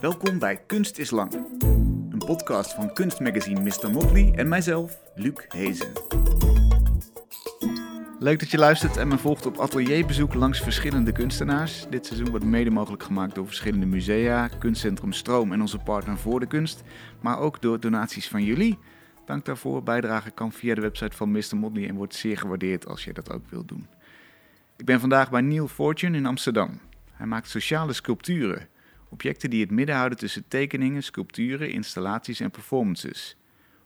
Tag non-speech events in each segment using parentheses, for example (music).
Welkom bij Kunst is Lang, een podcast van kunstmagazine Mr. Motley en mijzelf, Luc Hezen. Leuk dat je luistert en me volgt op atelierbezoek langs verschillende kunstenaars. Dit seizoen wordt mede mogelijk gemaakt door verschillende musea, kunstcentrum Stroom en onze partner Voor de Kunst, maar ook door donaties van jullie. Dank daarvoor. Bijdragen kan via de website van Mr. Motley en wordt zeer gewaardeerd als je dat ook wilt doen. Ik ben vandaag bij Neil Fortune in Amsterdam. Hij maakt sociale sculpturen. Objecten die het midden houden tussen tekeningen, sculpturen, installaties en performances.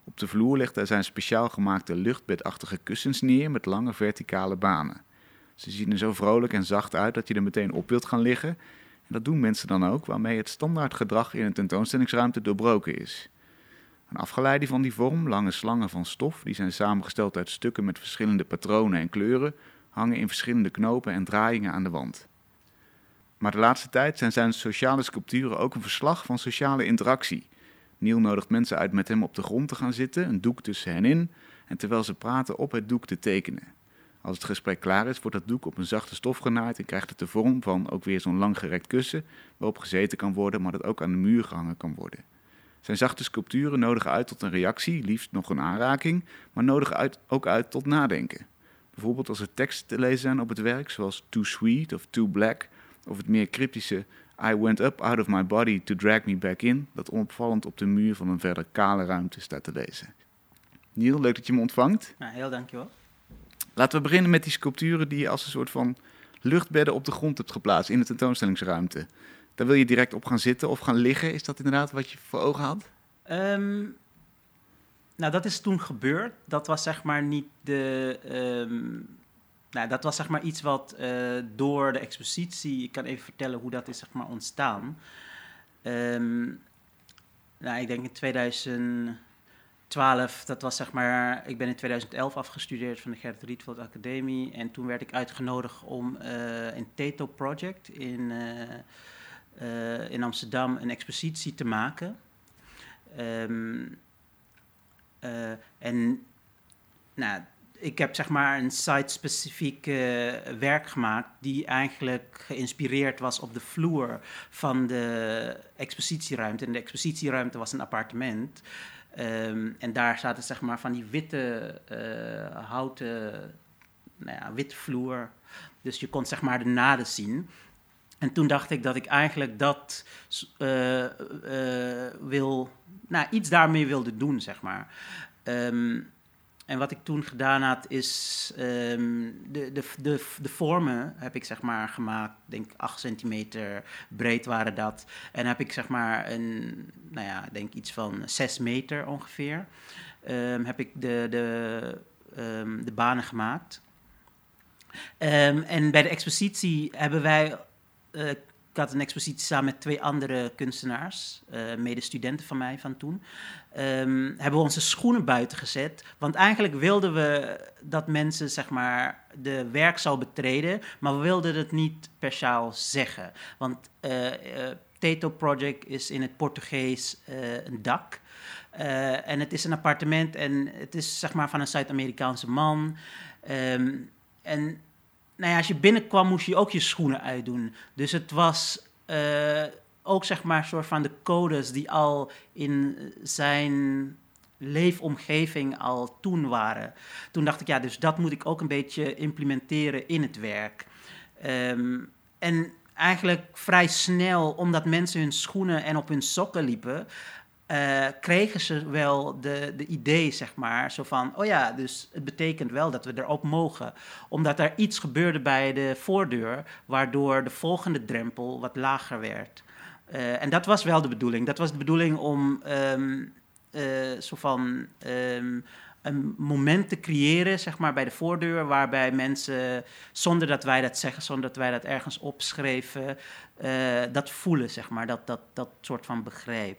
Op de vloer legt hij zijn speciaal gemaakte luchtbedachtige kussens neer met lange verticale banen. Ze zien er zo vrolijk en zacht uit dat je er meteen op wilt gaan liggen. En dat doen mensen dan ook, waarmee het standaard gedrag in een tentoonstellingsruimte doorbroken is. Een afgeleide van die vorm, lange slangen van stof, die zijn samengesteld uit stukken met verschillende patronen en kleuren, hangen in verschillende knopen en draaiingen aan de wand. Maar de laatste tijd zijn zijn sociale sculpturen ook een verslag van sociale interactie. Neil nodigt mensen uit met hem op de grond te gaan zitten, een doek tussen hen in, en terwijl ze praten op het doek te tekenen. Als het gesprek klaar is, wordt dat doek op een zachte stof genaaid en krijgt het de vorm van ook weer zo'n langgerekt kussen, waarop gezeten kan worden, maar dat ook aan de muur gehangen kan worden. Zijn zachte sculpturen nodigen uit tot een reactie, liefst nog een aanraking, maar nodigen uit, ook uit tot nadenken. Bijvoorbeeld als er teksten te lezen zijn op het werk, zoals too sweet of too black, of het meer cryptische I went up out of my body to drag me back in, dat onopvallend op de muur van een verder kale ruimte staat te lezen. Neil, leuk dat je me ontvangt. Heel dankjewel. Laten we beginnen met die sculpturen die je als een soort van luchtbedden op de grond hebt geplaatst in de tentoonstellingsruimte. Daar wil je direct op gaan zitten of gaan liggen. Is dat inderdaad wat je voor ogen had? Ehm, nou, dat is toen gebeurd. Dat was zeg maar niet de. ehm, nou, dat was zeg maar iets wat eh, door de expositie. Ik kan even vertellen hoe dat is zeg maar ontstaan. Ehm, nou, ik denk in 2012, dat was zeg maar. Ik ben in 2011 afgestudeerd van de Gert Rietveld Academie. En toen werd ik uitgenodigd om uh, in Tato Project in, uh, in Amsterdam een expositie te maken. Um, en nou, ik heb zeg maar een site-specifiek uh, werk gemaakt die eigenlijk geïnspireerd was op de vloer van de expositieruimte. En de expositieruimte was een appartement. Um, en daar zaten zeg maar van die witte uh, houten, nou ja, witte vloer. Dus je kon zeg maar de naden zien. En toen dacht ik dat ik eigenlijk dat uh, wil, nou iets daarmee wilde doen, zeg maar. Um, en wat ik toen gedaan had, is um, de, de, de, de vormen heb ik zeg maar gemaakt. denk 8 centimeter breed waren dat. En heb ik zeg maar een, nou ja, denk iets van 6 meter ongeveer. Um, heb ik de, de, um, de banen gemaakt. en bij de expositie hebben wij... Uh, ik had een expositie samen met twee andere kunstenaars, uh, medestudenten van mij van toen. Um, hebben we onze schoenen buiten gezet. Want eigenlijk wilden we dat mensen zeg maar, de werkzaal betreden, maar we wilden het niet per sjaal zeggen. Want uh, Tato Project is in het Portugees een dak. en het is een appartement en het is zeg maar van een Zuid-Amerikaanse man. Um, en nou ja, als je binnenkwam moest je ook je schoenen uitdoen. Dus het was uh, ook zeg maar soort van de codes die al in zijn leefomgeving al toen waren. Toen dacht ik, ja, dus dat moet ik ook een beetje implementeren in het werk. Um, en eigenlijk vrij snel, omdat mensen hun schoenen en op hun sokken liepen, uh, kregen ze wel de, de idee, zeg maar, zo van, oh ja, dus het betekent wel dat we erop mogen. Omdat er iets gebeurde bij de voordeur, waardoor de volgende drempel wat lager werd. Uh, en dat was wel de bedoeling. Dat was de bedoeling om um, uh, zo van um, een moment te creëren, zeg maar, bij de voordeur, waarbij mensen, zonder dat wij dat zeggen, zonder dat wij dat ergens opschreven, dat voelen, zeg maar, dat, dat, dat soort van begrijp.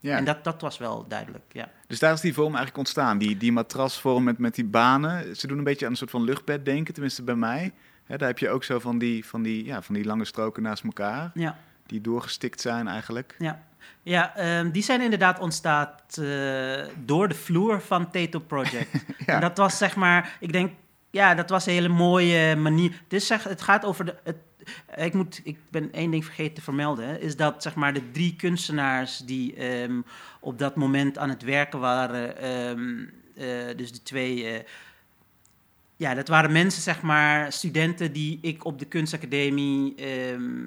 Ja. En dat, dat was wel duidelijk, ja. Dus daar is die vorm eigenlijk ontstaan, die, die matrasvorm met, met die banen. Ze doen een beetje aan een soort van luchtbed denken, tenminste bij mij. daar heb je ook zo van die, van, die, ja, van die lange stroken naast elkaar, ja. die doorgestikt zijn eigenlijk. Ja, ja um, die zijn inderdaad ontstaan uh, door de vloer van Tato Project. (laughs) ja. En dat was zeg maar, ik denk, ja, dat was een hele mooie manier. Dus zeg, het gaat over de, het, ik, moet, ik ben één ding vergeten te vermelden. Is dat zeg maar de drie kunstenaars die ehm, op dat moment aan het werken waren. ehm, eh, dus de twee. eh, ja, dat waren mensen, zeg maar, studenten die ik op de kunstacademie. ehm,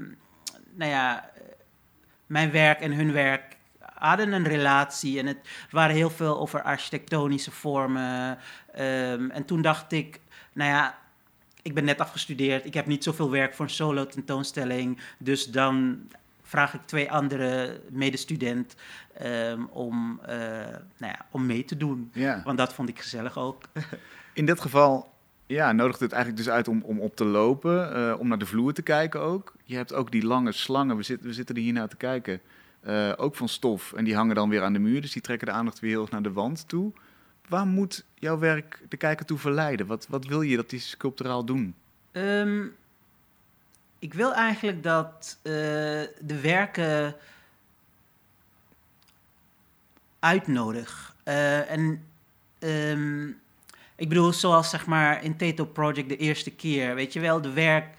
nou ja, eh, mijn werk en hun werk hadden een relatie. En het waren heel veel over architectonische vormen. En toen dacht ik, nou ja, ik ben net afgestudeerd. Ik heb niet zoveel werk voor een solo tentoonstelling. Dus dan vraag ik twee andere medestudenten ehm, om, eh, nou ja, om mee te doen. Ja. Want dat vond ik gezellig ook. (laughs) In dit geval ja, nodigt het eigenlijk dus uit om, om op te lopen, eh, om naar de vloer te kijken ook. Je hebt ook die lange slangen, we, zitten we zitten er hier naar te kijken, eh, ook van stof. En die hangen dan weer aan de muur, dus die trekken de aandacht weer heel erg naar de wand toe. Waar moet jouw werk de kijker toe verleiden? Wat, wat wil je dat die sculpturaal doen? Ehm, ik wil eigenlijk dat eh, de werken uitnodig. Eh, en ehm, ik bedoel, zoals zeg maar in Tato Project de eerste keer, weet je wel, de werk.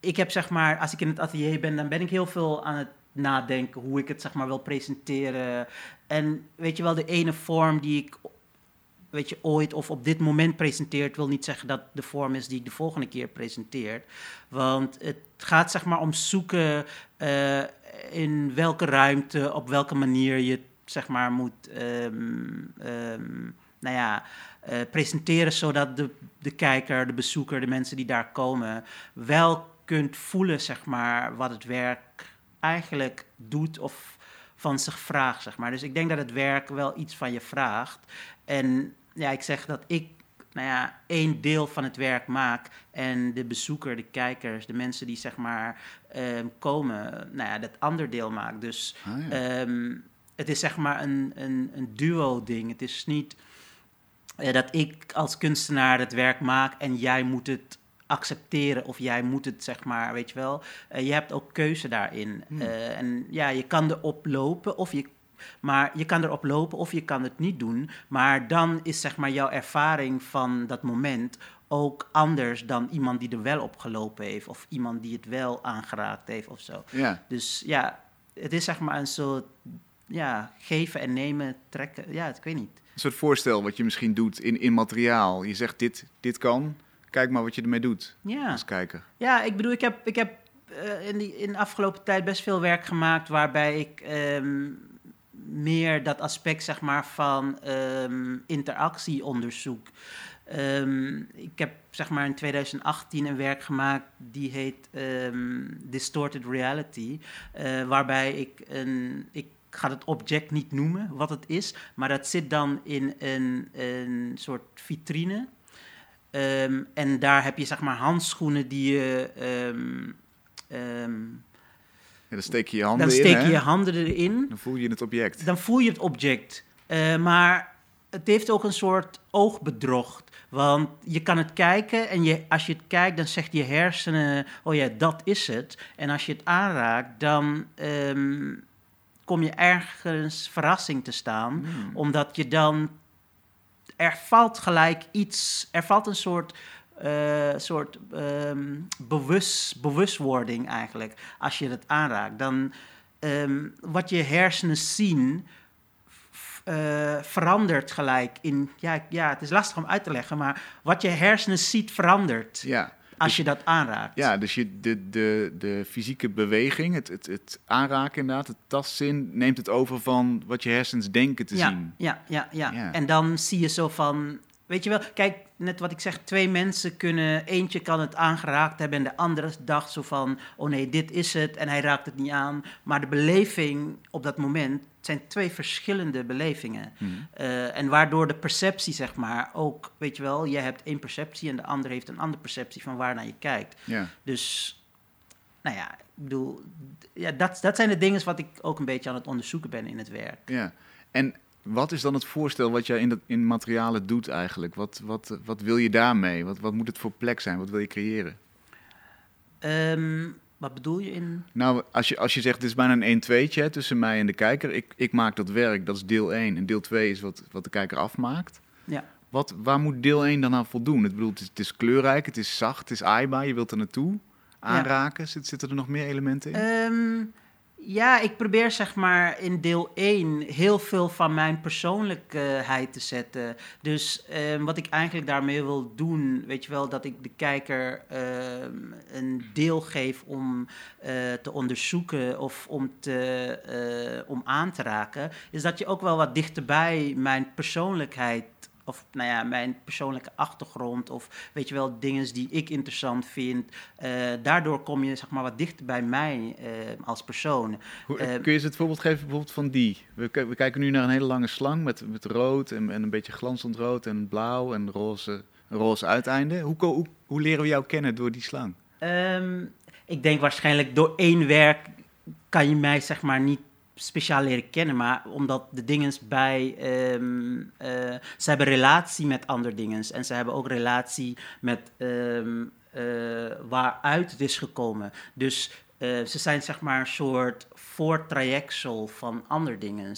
Ik heb zeg maar, als ik in het atelier ben, dan ben ik heel veel aan het nadenken hoe ik het zeg maar wil presenteren. En weet je wel, de ene vorm die ik weet je, ooit of op dit moment presenteert, wil niet zeggen dat de vorm is die ik de volgende keer presenteer. Want het gaat zeg maar om zoeken eh, in welke ruimte, op welke manier je zeg maar moet ehm, ehm, nou ja, eh, presenteren, zodat de, de kijker, de bezoeker, de mensen die daar komen, wel kunt voelen zeg maar wat het werk eigenlijk doet of van zich vraagt, zeg maar. Dus ik denk dat het werk wel iets van je vraagt. En ja, ik zeg dat ik nou ja, één deel van het werk maak en de bezoeker, de kijkers, de mensen die zeg maar ehm, komen, nou ja, dat ander deel maakt. Dus Ah, ja. ehm, het is zeg maar een, een, een duo-ding. Het is niet eh, dat ik als kunstenaar het werk maak en jij moet het accepteren of jij moet het zeg maar, weet je wel. Eh, je hebt ook keuze daarin. Hmm. Eh, en ja, je kan erop lopen of je maar je kan erop lopen of je kan het niet doen. Maar dan is zeg maar jouw ervaring van dat moment ook anders dan iemand die er wel op gelopen heeft. Of iemand die het wel aangeraakt heeft of zo. ja. Dus ja, het is zeg maar een soort ja, geven en nemen, trekken. Ja, ik weet niet. Een soort voorstel wat je misschien doet in, in materiaal. Je zegt dit, dit kan, kijk maar wat je ermee doet Ja, als kijker. ja ik bedoel, ik heb, ik heb eh, in, die, in de afgelopen tijd best veel werk gemaakt waarbij ik ehm, meer dat aspect zeg maar, van ehm, interactie onderzoek. Ehm, ik heb zeg maar in 2018 een werk gemaakt die heet Distorted Reality, eh, waarbij ik een ik ga het object niet noemen wat het is, maar dat zit dan in een, een soort vitrine. Ehm, en daar heb je zeg maar handschoenen die je. Ja, dan steek je je handen dan in, steek je je handen erin. dan voel je het object. Dan voel je het object. Eh, maar het heeft ook een soort oogbedrog. Want je kan het kijken en je, als je het kijkt, dan zegt je hersenen: Oh ja, dat is het. En als je het aanraakt, dan kom je ergens verrassing te staan. Hmm. Omdat je dan. Er valt gelijk iets. Er valt een soort. eh, soort ehm, bewust, bewustwording eigenlijk. Als je het aanraakt. Dan. ehm, wat je hersenen zien. eh, verandert gelijk in. Ja, ja, het is lastig om uit te leggen. Maar wat je hersenen ziet verandert. Ja, Als je dat aanraakt. ja dus je, de, de, de fysieke beweging, het, het, het aanraken inderdaad, het tastzin, neemt het over van wat je hersens denken te ja, zien. Ja, ja, ja, Ja. En dan zie je zo van, weet je wel, kijk, net wat ik zeg, twee mensen kunnen, eentje kan het aangeraakt hebben en de andere dacht zo van, oh nee, dit is het en hij raakt het niet aan. Maar de beleving op dat moment zijn twee verschillende belevingen. Mhm. Eh, en waardoor de perceptie, zeg maar, ook, weet je wel, jij hebt één perceptie en de ander heeft een andere perceptie van waar naar je kijkt. Ja. Dus, nou ja, ik bedoel, ja, dat, dat zijn de dingen wat ik ook een beetje aan het onderzoeken ben in het werk. Ja, en wat is dan het voorstel wat jij in, dat, in materialen doet eigenlijk? Wat, wat, wat wil je daarmee? Wat, wat moet het voor plek zijn? Wat wil je creëren? Ehm, wat bedoel je in... Nou, als je, als je zegt, het is bijna een 1 2 tussen mij en de kijker. Ik, ik maak dat werk, dat is deel 1. En deel 2 is wat, wat de kijker afmaakt. Ja. Wat, waar moet deel 1 dan aan voldoen? Ik bedoel, het is, het is kleurrijk, het is zacht, het is aaibaar, je wilt er naartoe. aanraken? Zit, zitten er nog meer elementen in? Ehm, ja, ik probeer zeg maar in deel 1 heel veel van mijn persoonlijkheid te zetten. Dus ehm, wat ik eigenlijk daarmee wil doen, weet je wel, dat ik de kijker ehm, een deel geef om eh, te onderzoeken of om, te, eh, om aan te raken, is dat je ook wel wat dichterbij mijn persoonlijkheid of nou ja, mijn persoonlijke achtergrond of weet je wel, dingen die ik interessant vind. Uh, daardoor kom je zeg maar wat dichter bij mij uh, als persoon. Hoe, uh, kun je eens het voorbeeld geven bijvoorbeeld van die? We, we, kijken nu naar een hele lange slang met, met rood en, en een beetje glanzend rood en blauw en roze, roze uiteinde. Hoe, hoe, hoe leren we jou kennen door die slang? Um, ik denk waarschijnlijk door één werk kan je mij zeg maar niet speciaal leren kennen, maar omdat de dingen bij. Um, uh, ze hebben relatie met andere dingen en ze hebben ook relatie met um, uh, waaruit het is gekomen. Dus uh, ze zijn zeg maar een soort voortrajectsel van andere dingen.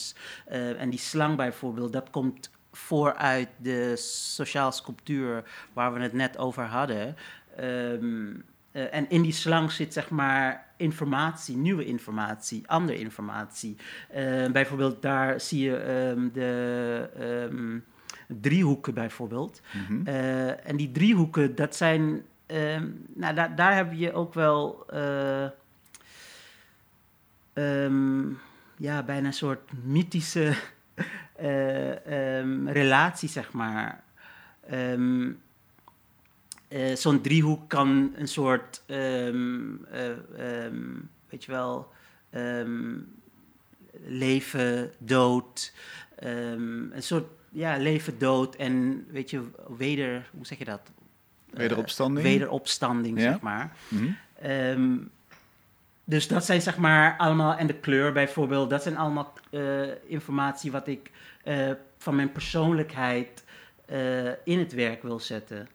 en die slang bijvoorbeeld, dat komt vooruit de sociaal sculptuur waar we het net over hadden. Um, uh, en in die slang zit zeg maar informatie, nieuwe informatie, andere informatie. Uh, bijvoorbeeld daar zie je um, de um, driehoeken bijvoorbeeld. Mm -hmm. uh, en die driehoeken, dat zijn, um, nou da daar heb je ook wel, ja, bijna een soort mythische (laughs) relatie, zeg maar. Um, uh, zo'n driehoek kan een soort, um, uh, um, weet je wel, um, leven, dood, een soort, ja, leven, dood en, weet je, weder, hoe zeg je dat? Wederopstanding? Uh, wederopstanding, ja? zeg maar. Mm -hmm. dus dat zijn, zeg maar, allemaal, en de kleur bijvoorbeeld, dat zijn allemaal informatie wat ik van mijn persoonlijkheid in het werk wil zetten.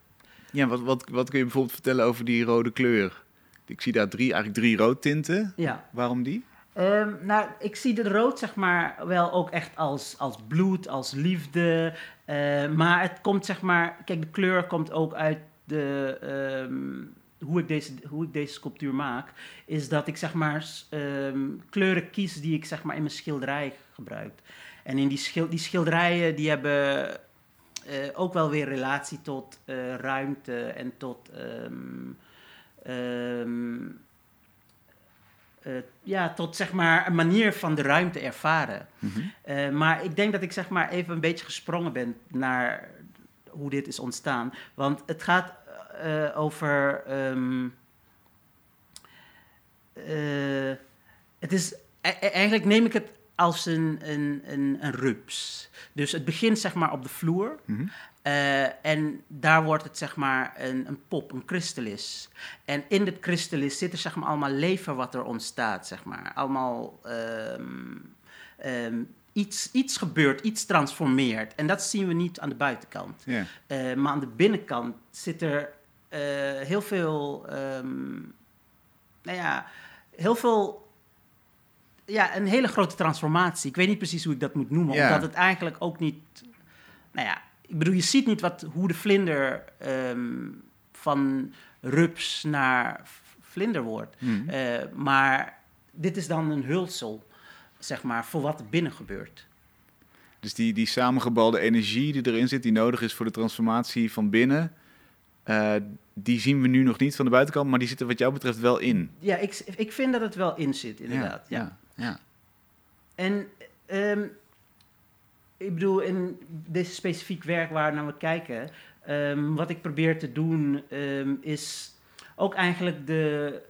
Ja, wat, wat, wat kun je bijvoorbeeld vertellen over die rode kleur? Ik zie daar drie, eigenlijk drie roodtinten. Ja. Waarom die? Um, nou, ik zie de rood zeg maar wel ook echt als, als bloed, als liefde. Uh, maar het komt zeg maar... Kijk, de kleur komt ook uit de... Um, hoe ik, deze, hoe ik deze sculptuur maak, is dat ik zeg maar um, kleuren kies die ik zeg maar in mijn schilderij gebruik. En in die, schil, die schilderijen die hebben uh, ook wel weer relatie tot uh, ruimte en tot. Um, um, uh, ja, tot zeg maar een manier van de ruimte ervaren. Mm -hmm. maar ik denk dat ik zeg maar even een beetje gesprongen ben naar hoe dit is ontstaan. Want het gaat over. Um, het is, e eigenlijk neem ik het als een, een, een, een rups. Dus het begint zeg maar op de vloer. Mm -hmm. uh, en daar wordt het zeg maar een, een pop, een kristallis. En in dit kristallis zit er zeg maar allemaal leven wat er ontstaat, zeg maar. Allemaal um, um, iets, iets gebeurt, iets transformeert. En dat zien we niet aan de buitenkant. Yeah. Uh, maar aan de binnenkant zit er uh, heel veel, um, nou ja, heel veel ja, een hele grote transformatie. Ik weet niet precies hoe ik dat moet noemen, ja. omdat het eigenlijk ook niet... Nou ja, ik bedoel, je ziet niet wat, hoe de vlinder um, van rups naar vlinder wordt. Mm. Uh, maar dit is dan een hulsel, zeg maar, voor wat er binnen gebeurt. Dus die, die samengebalde energie die erin zit, die nodig is voor de transformatie van binnen... Uh, die zien we nu nog niet van de buitenkant, maar die zitten wat jou betreft wel in. Ja, ik, ik vind dat het wel in zit, inderdaad. ja. ja. Ja. En um, ik bedoel, in dit specifiek werk waar naar we kijken, um, wat ik probeer te doen um, is ook eigenlijk de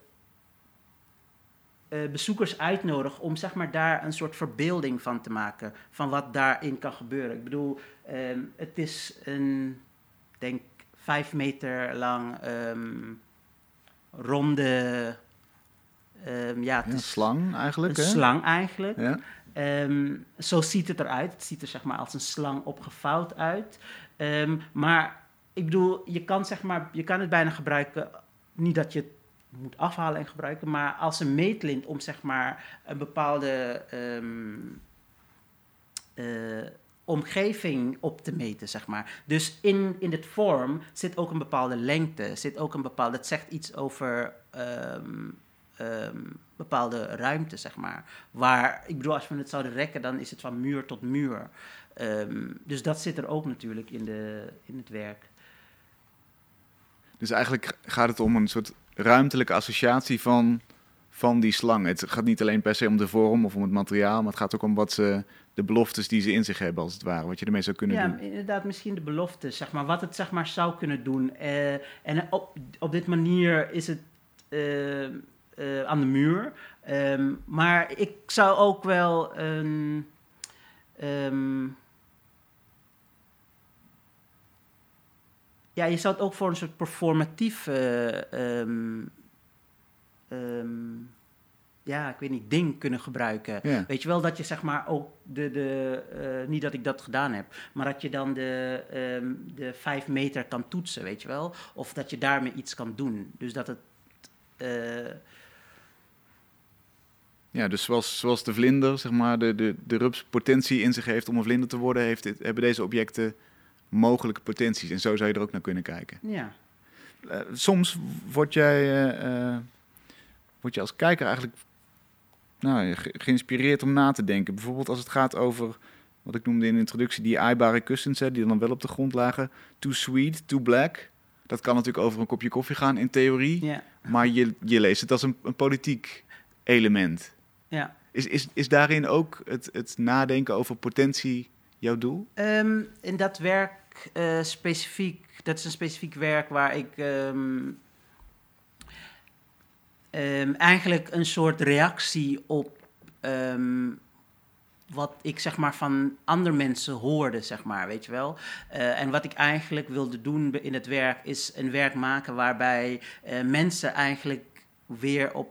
uh, bezoekers uitnodigen om zeg maar daar een soort verbeelding van te maken van wat daarin kan gebeuren. Ik bedoel, het is een, denk vijf meter lang ronde Um, ja, het ja, is slang eigenlijk. Een hè? slang eigenlijk. Ja. Um, zo ziet het eruit. Het ziet er zeg maar als een slang opgevouwd uit. Um, maar ik bedoel, je kan, zeg maar, je kan het bijna gebruiken. Niet dat je het moet afhalen en gebruiken, maar als een meetlint om zeg maar een bepaalde. Uh, omgeving op te meten, zeg maar. Dus in, in het vorm zit ook een bepaalde lengte, zit ook een bepaalde, het zegt iets over ehm, ehm, bepaalde ruimte, zeg maar. Waar, ik bedoel, als we het zouden rekken, dan is het van muur tot muur. Ehm, dus dat zit er ook natuurlijk in, de, in het werk. Dus eigenlijk gaat het om een soort ruimtelijke associatie van, van die slang. Het gaat niet alleen per se om de vorm of om het materiaal, maar het gaat ook om wat ze, de beloftes die ze in zich hebben, als het ware. Wat je ermee zou kunnen ja, doen. inderdaad, misschien de beloftes, zeg maar. Wat het zeg maar zou kunnen doen. Eh, en op, op dit manier is het eh, eh, aan de muur. Ehm, maar ik zou ook wel een... ehm, ja, je zou het ook voor een soort performatief... eh, ehm, ja, ik weet niet, ding kunnen gebruiken. Ja. Weet je wel, dat je zeg maar ook de, de eh, niet dat ik dat gedaan heb, maar dat je dan de, ehm, de vijf meter kan toetsen, weet je wel. Of dat je daarmee iets kan doen. Dus dat het, eh, Ja, dus zoals, zoals de vlinder, zeg maar, de, de, de rups potentie in zich heeft om een vlinder te worden, heeft dit, hebben deze objecten mogelijke potenties. En zo zou je er ook naar kunnen kijken. ja. Eh, soms word jij, eh, eh, word je als kijker eigenlijk nou, ge- geïnspireerd om na te denken. Bijvoorbeeld als het gaat over, wat ik noemde in de introductie, die aaibare kussens, hè, die dan wel op de grond lagen. Too sweet, too black. Dat kan natuurlijk over een kopje koffie gaan in theorie. Ja, Maar je, je leest het als een, een politiek element. Ja. Is, is, is daarin ook het, het nadenken over potentie jouw doel? Ehm, in dat werk eh, specifiek, dat is een specifiek werk waar ik ehm, ehm, eigenlijk een soort reactie op wat ik zeg maar van andere mensen hoorde, zeg maar, weet je wel. Eh, en wat ik eigenlijk wilde doen in het werk is een werk maken waarbij eh, mensen eigenlijk weer op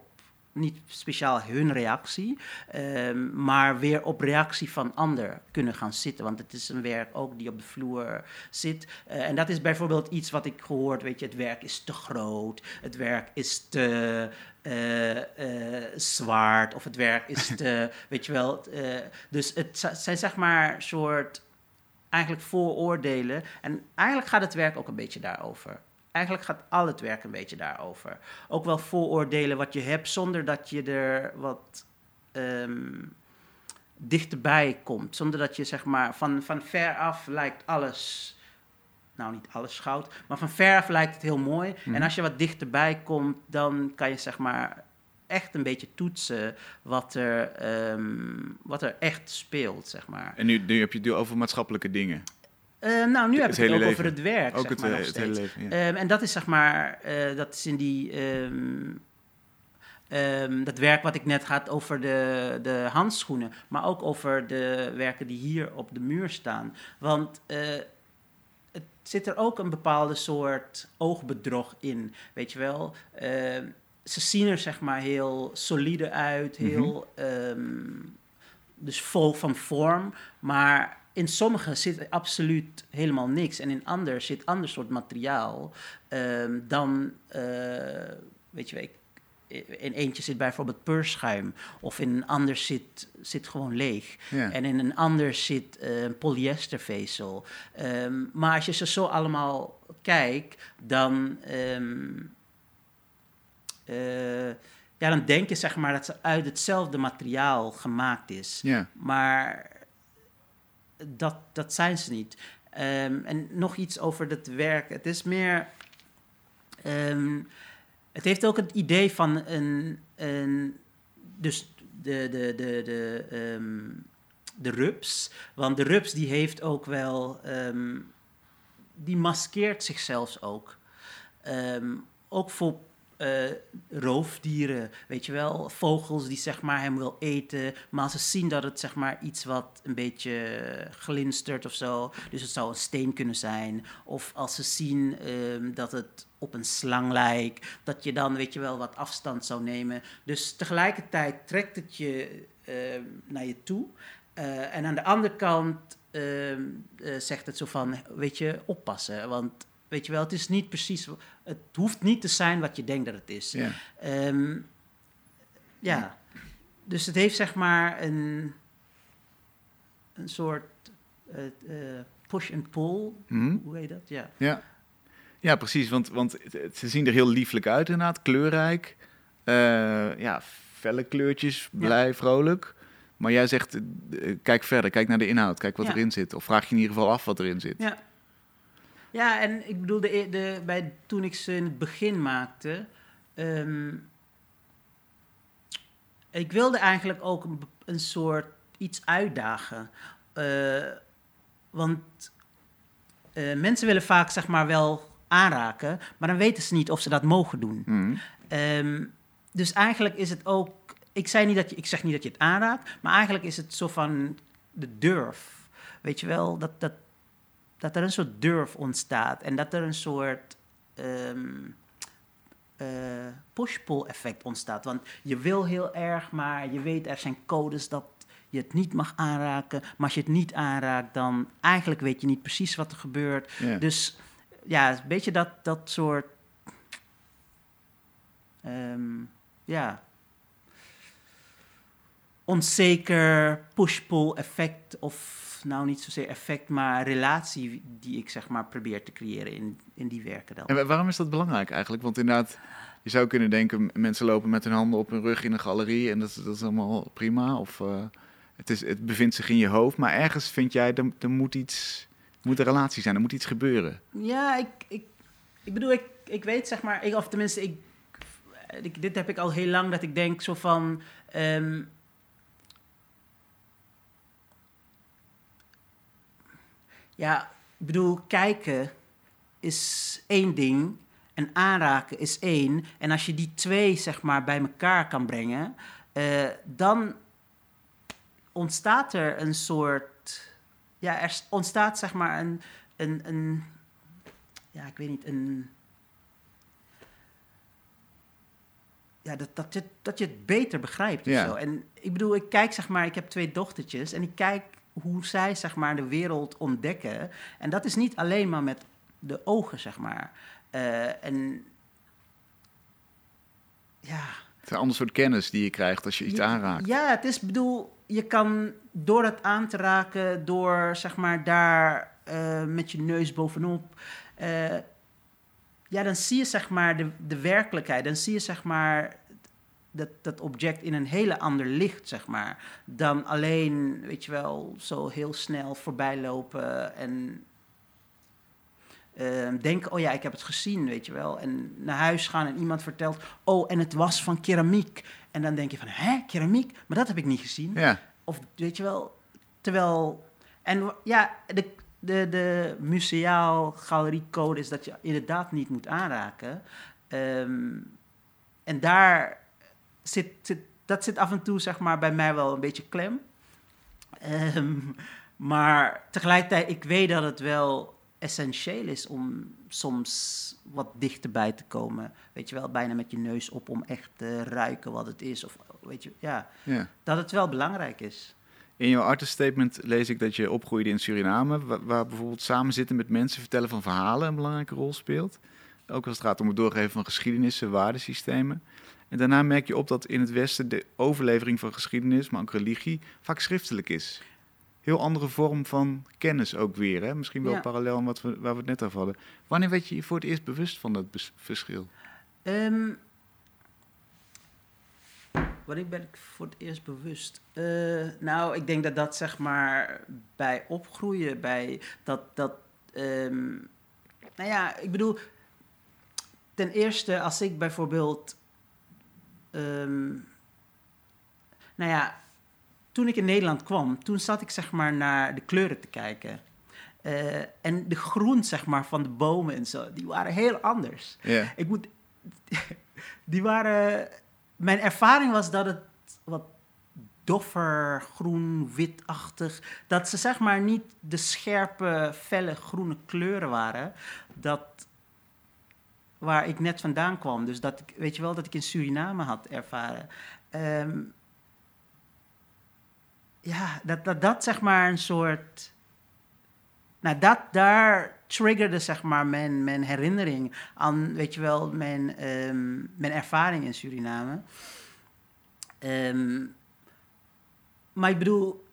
niet speciaal hun reactie, ehm, maar weer op reactie van ander kunnen gaan zitten. Want het is een werk ook die op de vloer zit. Eh, en dat is bijvoorbeeld iets wat ik gehoord, weet je, het werk is te groot, het werk is te eh, zwaard of het werk is te, (laughs) weet je wel. dus het zi- zijn zeg maar soort eigenlijk vooroordelen. En eigenlijk gaat het werk ook een beetje daarover. Eigenlijk gaat al het werk een beetje daarover. Ook wel vooroordelen wat je hebt, zonder dat je er wat ehm, dichterbij komt. Zonder dat je zeg maar van, van ver af lijkt alles. Nou, niet alles goud, maar van ver af lijkt het heel mooi. Mhm. En als je wat dichterbij komt, dan kan je zeg maar echt een beetje toetsen wat er, ehm, wat er echt speelt, zeg maar. En nu, nu heb je het over maatschappelijke dingen. Eh, nou, nu Het heb ik het ook leven. over het werk, Ook zeg het, maar, eh, nog het hele steeds. leven. Ja. Ehm, en dat is zeg maar, eh, dat is in die, ehm, ehm, dat werk wat ik net had over de, de handschoenen, maar ook over de werken die hier op de muur staan. Want eh, het zit er ook een bepaalde soort oogbedrog in, weet je wel. Ze zien er zeg maar heel solide uit, heel ehm, dus vol van vorm, maar in sommige zit absoluut helemaal niks. En in ander zit ander soort materiaal ehm, dan, eh, weet je wel, ik- in eentje zit bijvoorbeeld peurschuim. Of in een ander zit, zit gewoon leeg. Ja. En in een ander zit eh, polyestervezel. Ehm, maar als je ze zo allemaal kijkt, dan... ehm, eh, ja, dan denk je zeg maar dat ze uit hetzelfde materiaal gemaakt is. ja. Maar dat, dat zijn ze niet. Ehm, en nog iets over het werk. Het is meer. ehm, het heeft ook het idee van een. een dus de, de, de, de, ehm, de rups. Want de rups die heeft ook wel. die maskeert zichzelf ook. Ook voor eh, roofdieren, weet je wel, vogels die zeg maar hem wil eten, maar ze zien dat het zeg maar iets wat een beetje glinstert of zo, dus het zou een steen kunnen zijn, of als ze zien ehm, dat het op een slang lijkt, dat je dan weet je wel wat afstand zou nemen. Dus tegelijkertijd trekt het je ehm, naar je toe. Eh, en aan de andere kant ehm, eh, zegt het zo van, weet je, oppassen, want weet je wel, het is niet precies, het hoeft niet te zijn wat je denkt dat het is. ja. Ehm, ja, dus het heeft zeg maar een, een soort eh, push and pull. Mhm. Hoe heet dat? Ja. Ja. ja, precies. Want, want ze zien er heel lieflijk uit inderdaad. Kleurrijk. Eh, ja, felle kleurtjes. Blij, vrolijk. Maar jij zegt, eh, kijk verder. Kijk naar de inhoud. Kijk wat Ja. erin zit. Of vraag je in ieder geval af wat erin zit. Ja. Ja, en ik bedoel, de, de, bij, toen ik ze in het begin maakte, ehm, ik wilde eigenlijk ook een, soort iets uitdagen. Eh, want eh, mensen willen vaak, zeg maar, wel aanraken, maar dan weten ze niet of ze dat mogen doen. Mhm. Ehm, dus eigenlijk is het ook. Ik, zei niet dat je, ik zeg niet dat je het aanraakt, maar eigenlijk is het zo van de durf. Weet je wel, dat, dat, dat er een soort durf ontstaat en dat er een soort eh, push-pull effect ontstaat. Want je wil heel erg, maar je weet er zijn codes dat je het niet mag aanraken. Maar als je het niet aanraakt, dan eigenlijk weet je niet precies wat er gebeurt. Dus ja, een beetje dat, dat soort. ehm, ja. Onzeker push-pull effect. Of nou niet zozeer effect, maar relatie die ik zeg maar probeer te creëren in, in die werken dan. En wa- waarom is dat belangrijk eigenlijk? Want inderdaad, je zou kunnen denken, mensen lopen met hun handen op hun rug in een galerie en dat, is- dat is allemaal prima. Of eh, het, is, het bevindt zich in je hoofd, maar ergens vind jij, er, er moet iets, er moet een relatie zijn, er moet iets gebeuren. Ja, ik, ik, ik bedoel, ik, ik weet zeg maar, ik, of tenminste, ik, ik, dit heb ik al heel lang, dat ik denk zo van. ehm, ja, ik bedoel, kijken is één ding en aanraken is één. En als je die twee zeg maar bij elkaar kan brengen, eh, dan ontstaat er een soort. Ja, er ontstaat zeg maar een, een, een ja, ik weet niet, een. Ja, dat, dat, je, dat je het beter begrijpt of Ja. zo. En ik bedoel, ik kijk zeg maar, ik heb twee dochtertjes en ik kijk hoe zij zeg maar de wereld ontdekken. En dat is niet alleen maar met de ogen, zeg maar. Eh, en ja, Het is een ander soort kennis die je krijgt als je iets ja, aanraakt. Ja, het is bedoel, je kan door het aan te raken, door zeg maar daar eh, met je neus bovenop. eh, ja, dan zie je zeg maar de, de werkelijkheid. Dan zie je zeg maar dat, dat object in een hele ander licht, zeg maar. Dan alleen, weet je wel, zo heel snel voorbij lopen en Ehm, denken, oh ja, ik heb het gezien, weet je wel. En naar huis gaan en iemand vertelt, oh, en het was van keramiek. En dan denk je van, hè, keramiek? Maar dat heb ik niet gezien. Ja, Of weet je wel, terwijl... En ja, de, de, de museaal galeriecode is dat je inderdaad niet moet aanraken. Ehm, en daar zit, zit, dat zit af en toe, zeg maar, bij mij wel een beetje klem. Ehm, maar tegelijkertijd, ik weet dat het wel essentieel is om soms wat dichterbij te komen. Weet je wel, bijna met je neus op om echt te ruiken wat het is. Of weet je, ja, ja. dat het wel belangrijk is. In jouw artist statement lees ik dat je opgroeide in Suriname, wa- waar, bijvoorbeeld samen zitten met mensen vertellen van verhalen een belangrijke rol speelt. Ook als het gaat om het doorgeven van geschiedenissen, waardesystemen. En daarna merk je op dat in het Westen de overlevering van geschiedenis, maar ook religie, vaak schriftelijk is. Heel andere vorm van kennis ook weer. Hè? Misschien wel Ja. parallel aan wat we, waar we het net over hadden. Wanneer werd je je voor het eerst bewust van dat verschil? Ehm wanneer ben ik voor het eerst bewust? Eh, nou, ik denk dat dat zeg maar bij opgroeien, bij dat, dat ehm, nou ja, ik bedoel, ten eerste als ik bijvoorbeeld, ehm, nou ja, toen ik in Nederland kwam, toen zat ik zeg maar naar de kleuren te kijken. Eh, en de groen zeg maar van de bomen en zo, die waren heel anders. Ik moet. (laughs) Die waren. Mijn ervaring was dat het wat doffer, groen, witachtig. Dat ze zeg maar niet de scherpe, felle groene kleuren waren. Dat. Waar ik net vandaan kwam. Dus dat ik, weet je wel, dat ik in Suriname had ervaren. Ehm, ja, dat, dat dat zeg maar een soort. Nou, dat daar triggerde zeg maar mijn, mijn herinnering aan, weet je wel, mijn, ehm, mijn ervaring in Suriname. Ehm, maar ik bedoel,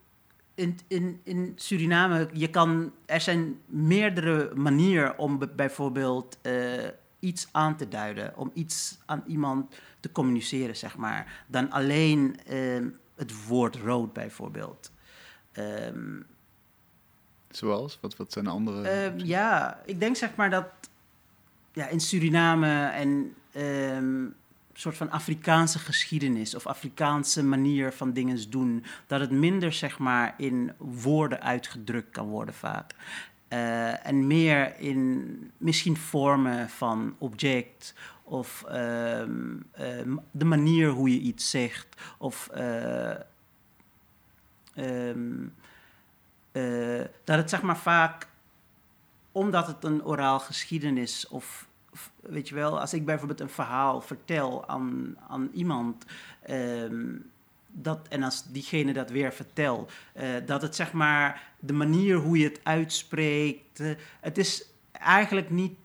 in, in, in Suriname, je kan, er zijn meerdere manieren om bijvoorbeeld eh, iets aan te duiden, om iets aan iemand te communiceren, zeg maar, dan alleen ehm, het woord rood bijvoorbeeld. Ehm, Zoals? Wat, wat zijn de andere... Ehm, ja, ik denk zeg maar dat ja, in Suriname en een soort van Afrikaanse geschiedenis of Afrikaanse manier van dingen doen, dat het minder zeg maar in woorden uitgedrukt kan worden vaak. Eh, en meer in misschien vormen van object of ehm, ehm, de manier hoe je iets zegt of eh, ehm, eh, dat het zeg maar vaak, omdat het een oraal geschiedenis of, weet je wel, als ik bijvoorbeeld een verhaal vertel aan, aan iemand, dat, en als diegene dat weer vertelt, eh, dat het zeg maar de manier hoe je het uitspreekt, eh, het is eigenlijk niet,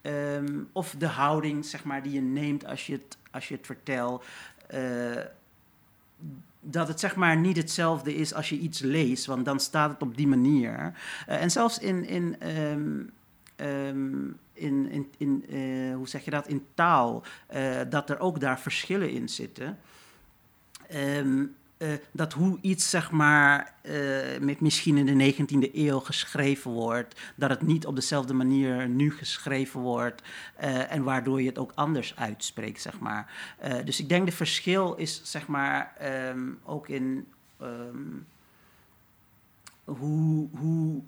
ehm, of de houding zeg maar die je neemt als je het, als je het vertelt, eh, dat het zeg maar niet hetzelfde is als je iets leest, want dan staat het op die manier. En zelfs in, in, ehm, ehm, in, in, in hoe zeg je dat, in taal, dat er ook daar verschillen in zitten. Eh, dat hoe iets, zeg maar, eh, met misschien in de 19e eeuw geschreven wordt, dat het niet op dezelfde manier nu geschreven wordt eh, en waardoor je het ook anders uitspreekt, zeg maar. Dus ik denk de verschil is, zeg maar, ehm, ook in ehm, hoe, hoe,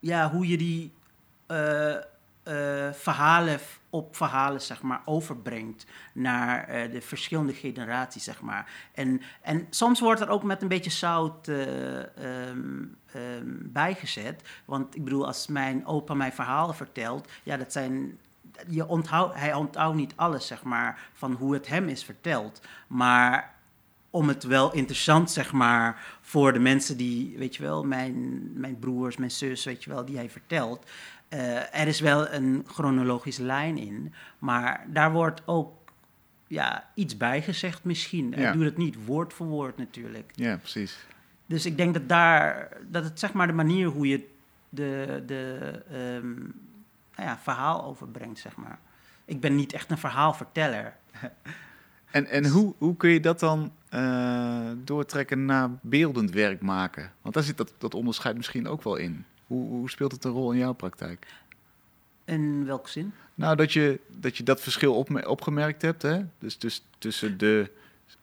ja, hoe je die eh, verhalen op verhalen, zeg maar, overbrengt naar eh, de verschillende generaties, zeg maar. En, en soms wordt er ook met een beetje zout eh, ehm, ehm, bijgezet. Want ik bedoel, als mijn opa mij verhalen vertelt, ja, dat zijn je onthoudt, hij onthoudt niet alles, zeg maar, van hoe het hem is verteld. Maar om het wel interessant, zeg maar, voor de mensen die, weet je wel, mijn, mijn broers, mijn zus, weet je wel, die hij vertelt. Eh, er is wel een chronologische lijn in, maar daar wordt ook ja, iets bij gezegd misschien. Ja. doet het niet woord voor woord natuurlijk. Ja, precies. Dus ik denk dat daar, dat het zeg maar de manier hoe je de, de ehm, nou ja, verhaal overbrengt, zeg maar. Ik ben niet echt een verhaalverteller. (laughs) En, en hoe, hoe kun je dat dan eh, doortrekken naar beeldend werk maken? Want daar zit dat, dat onderscheid misschien ook wel in. Hoe, hoe speelt het een rol in jouw praktijk? In welke zin? Nou, dat je dat, je dat verschil opme- opgemerkt hebt. Hè? Dus, dus tussen de,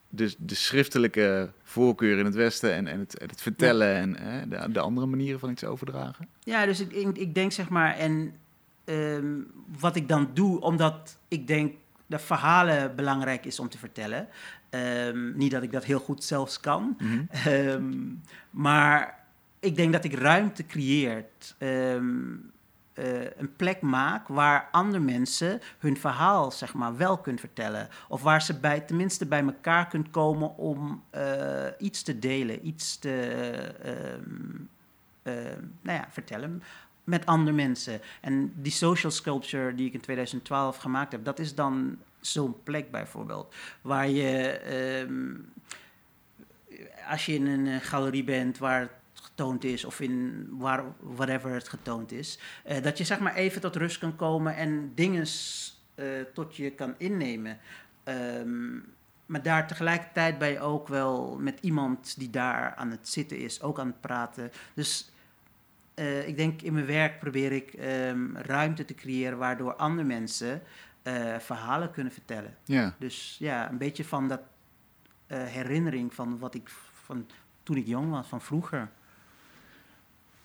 de, de schriftelijke voorkeur in het Westen en, en, het, het vertellen en hè, de, de andere manieren van iets overdragen. Ja, dus ik, ik, ik denk zeg maar, en ehm, wat ik dan doe, omdat ik denk dat verhalen belangrijk is om te vertellen. Ehm, niet dat ik dat heel goed zelfs kan, Mhm. Ehm, maar ik denk dat ik ruimte creëert, ehm, eh, een plek maak waar andere mensen hun verhaal zeg maar wel kunnen vertellen. Of waar ze bij, tenminste bij elkaar kunnen komen om eh, iets te delen, iets te ehm, ehm, nou ja, vertellen met andere mensen. En die social sculpture die ik in 2012 gemaakt heb, dat is dan zo'n plek bijvoorbeeld, waar je ehm, als je in een eh, galerie bent waar getoond is of in waar, whatever het getoond is, eh, dat je zeg maar even tot rust kan komen en dingen eh, tot je kan innemen. Ehm, maar daar tegelijkertijd ben je ook wel met iemand die daar aan het zitten is, ook aan het praten. Dus eh, ik denk in mijn werk probeer ik ehm, ruimte te creëren waardoor andere mensen verhalen kunnen vertellen. Ja. Dus ja, een beetje van dat herinnering van wat ik van toen ik jong was, van vroeger.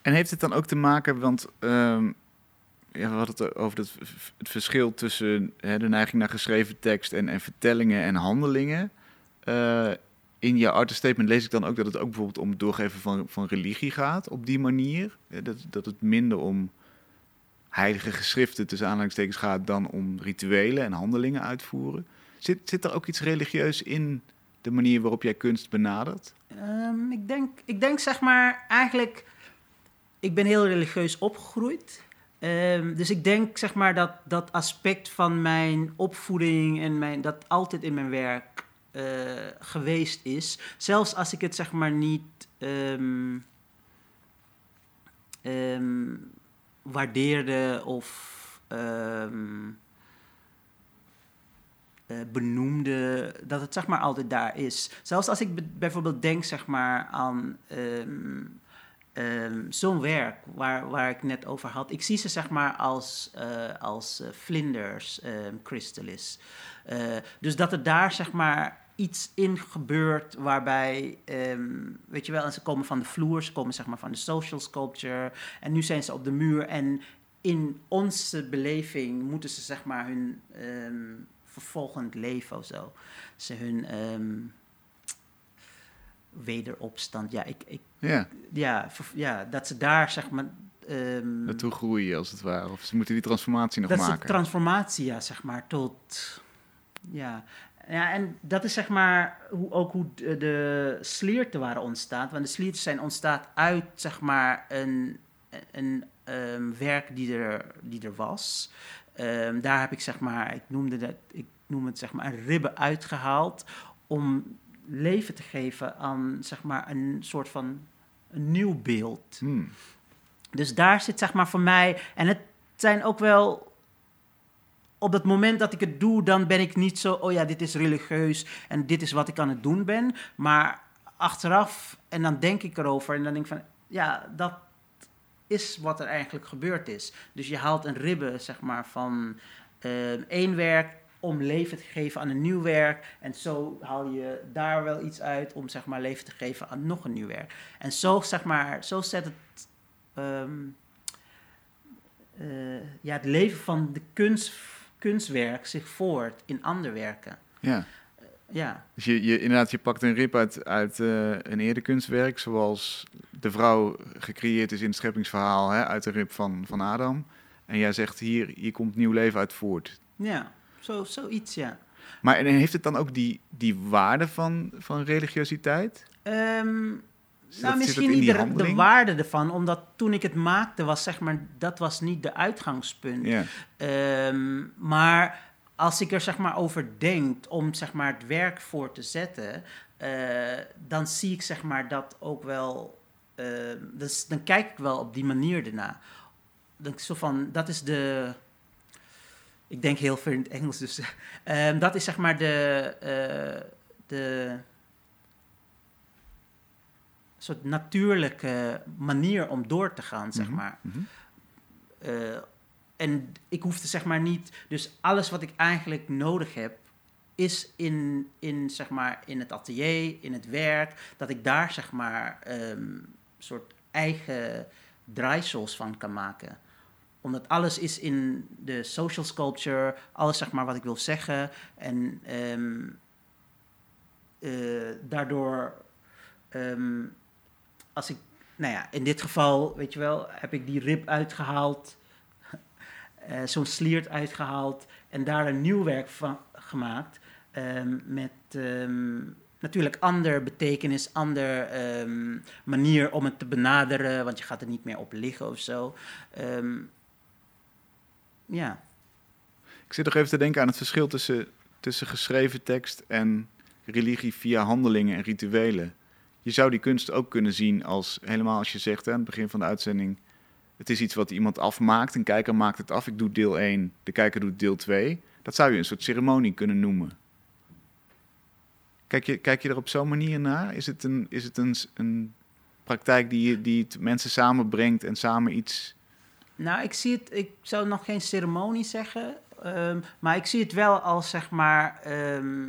En heeft het dan ook te maken, want ja, we hadden het over het, verschil tussen hè, de neiging naar geschreven tekst en, en vertellingen en handelingen. Eh, in jouw artist statement lees ik dan ook dat het ook bijvoorbeeld om het doorgeven van, van religie gaat, op die manier. Dat, dat het minder om heilige geschriften tussen aanhalingstekens gaat dan om rituelen en handelingen uitvoeren. Zit, zit er ook iets religieus in de manier waarop jij kunst benadert? Ehm, ik, denk, ik denk zeg maar eigenlijk, ik ben heel religieus opgegroeid. Ehm, dus ik denk zeg maar dat dat aspect van mijn opvoeding en mijn, dat altijd in mijn werk eh, geweest is. Zelfs als ik het zeg maar niet ehm, waardeerde of eh, benoemde, dat het zeg maar altijd daar is. Zelfs als ik be- bijvoorbeeld denk zeg maar aan ehm, zo'n werk waar, waar ik net over had. Ik zie ze zeg maar als, eh, als eh, vlinders, ehm chrysalis. Eh, dus dat er daar zeg maar iets in gebeurt waarbij, ehm, weet je wel, en ze komen van de vloer, ze komen zeg maar van de social sculpture en nu zijn ze op de muur en in onze beleving moeten ze zeg maar hun vervolgend leven of zo, ze hun wederopstand, ja, ik, ik, Ja, ja, ja, dat ze daar zeg maar naartoe groeien als het ware. Of ze moeten die transformatie nog dat is de maken. transformatie, ja, zeg maar, tot... Ja. ja, en dat is zeg maar hoe, ook hoe de, de slierten waren ontstaan. Want de slierten zijn ontstaan uit, zeg maar, een, een ehm, werk die er, die er was. Ehm, daar heb ik, zeg maar, ik noemde dat, ik noem het, zeg maar, een ribben uitgehaald om leven te geven aan, zeg maar, een soort van een nieuw beeld. Hmm. Dus daar zit zeg maar voor mij. En het zijn ook wel. Op het moment dat ik het doe, dan ben ik niet zo. Oh ja, dit is religieus en dit is wat ik aan het doen ben. Maar achteraf, en dan denk ik erover en dan denk ik van. Ja, dat is wat er eigenlijk gebeurd is. Dus je haalt een ribbe, zeg maar, van eh, één werk om leven te geven aan een nieuw werk. En zo haal je daar wel iets uit om zeg maar leven te geven aan nog een nieuw werk. En zo zeg maar, zo zet het ehm, eh, ja, het leven van de kunst, kunstwerk zich voort in andere werken. Ja. Ja, Dus je, je, inderdaad, je pakt een rib uit, uit eh, een eerder kunstwerk, zoals de vrouw gecreëerd is in het scheppingsverhaal hè, uit de rib van, van Adam. En jij zegt hier, hier komt nieuw leven uit voort. ja. Zo, zoiets, ja. Maar en heeft het dan ook die, die waarde van, van religiositeit? Ehm, nou, dat- misschien niet de, waarde ervan, omdat toen ik het maakte, was zeg maar, dat was niet de uitgangspunt. Ehm, maar als ik er zeg maar over denk om zeg maar het werk voor te zetten, eh, dan zie ik zeg maar dat ook wel. eh, dus dan kijk ik wel op die manier erna. Dan zo van, dat is de. Ik denk heel veel in het Engels, dus (laughs) ehm, dat is zeg maar de. eh, de soort natuurlijke manier om door te gaan, zeg Mhm, maar. mhm. Eh, en ik hoefde zeg maar niet. Dus alles wat ik eigenlijk nodig heb, is in, in, zeg maar, in het atelier, in het werk, dat ik daar zeg maar een soort eigen draaisels van kan maken. Omdat alles is in de social sculpture, alles zeg maar wat ik wil zeggen. En ehm, eh, daardoor, ehm, als ik, nou ja, in dit geval, weet je wel, heb ik die rib uitgehaald, (laughs) eh, zo'n sliert uitgehaald en daar een nieuw werk van gemaakt. ehm, met natuurlijk ander betekenis, ander manier om het te benaderen, want je gaat er niet meer op liggen of zo. Ja. Ik zit nog even te denken aan het verschil tussen, tussen geschreven tekst en religie via handelingen en rituelen. Je zou die kunst ook kunnen zien als, helemaal als je zegt aan het begin van de uitzending, het is iets wat iemand afmaakt, een kijker maakt het af, ik doe deel 1, de kijker doet deel 2. Dat zou je een soort ceremonie kunnen noemen. Kijk je, kijk je er op zo'n manier naar? Is het een, is het een, een praktijk die, die het mensen samenbrengt en samen iets... Nou, ik zie het, ik zou nog geen ceremonie zeggen, ehm, maar ik zie het wel als zeg maar ehm,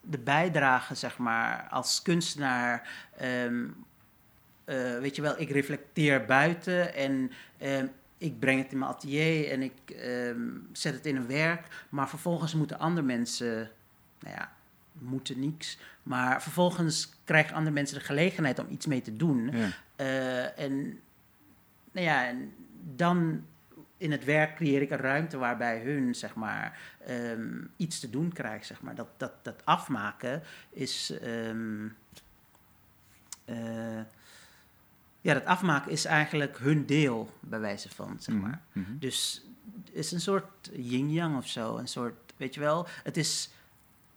de bijdrage, zeg maar, als kunstenaar. ehm, eh, weet je wel, ik reflecteer buiten en ik breng het in mijn atelier en ik zet het in een werk, maar vervolgens moeten andere mensen, nou ja, moeten niks, maar vervolgens krijgen andere mensen de gelegenheid om iets mee te doen. Ja. Eh, en, nou ja, en dan in het werk creëer ik een ruimte waarbij hun, zeg maar, ehm, iets te doen krijgt, zeg maar. Dat, dat, dat afmaken is... ehm, eh, ja, dat afmaken is eigenlijk hun deel, bij wijze van, zeg maar. Mhm, mhm. Dus het is een soort yin-yang of zo. Een soort, weet je wel, het is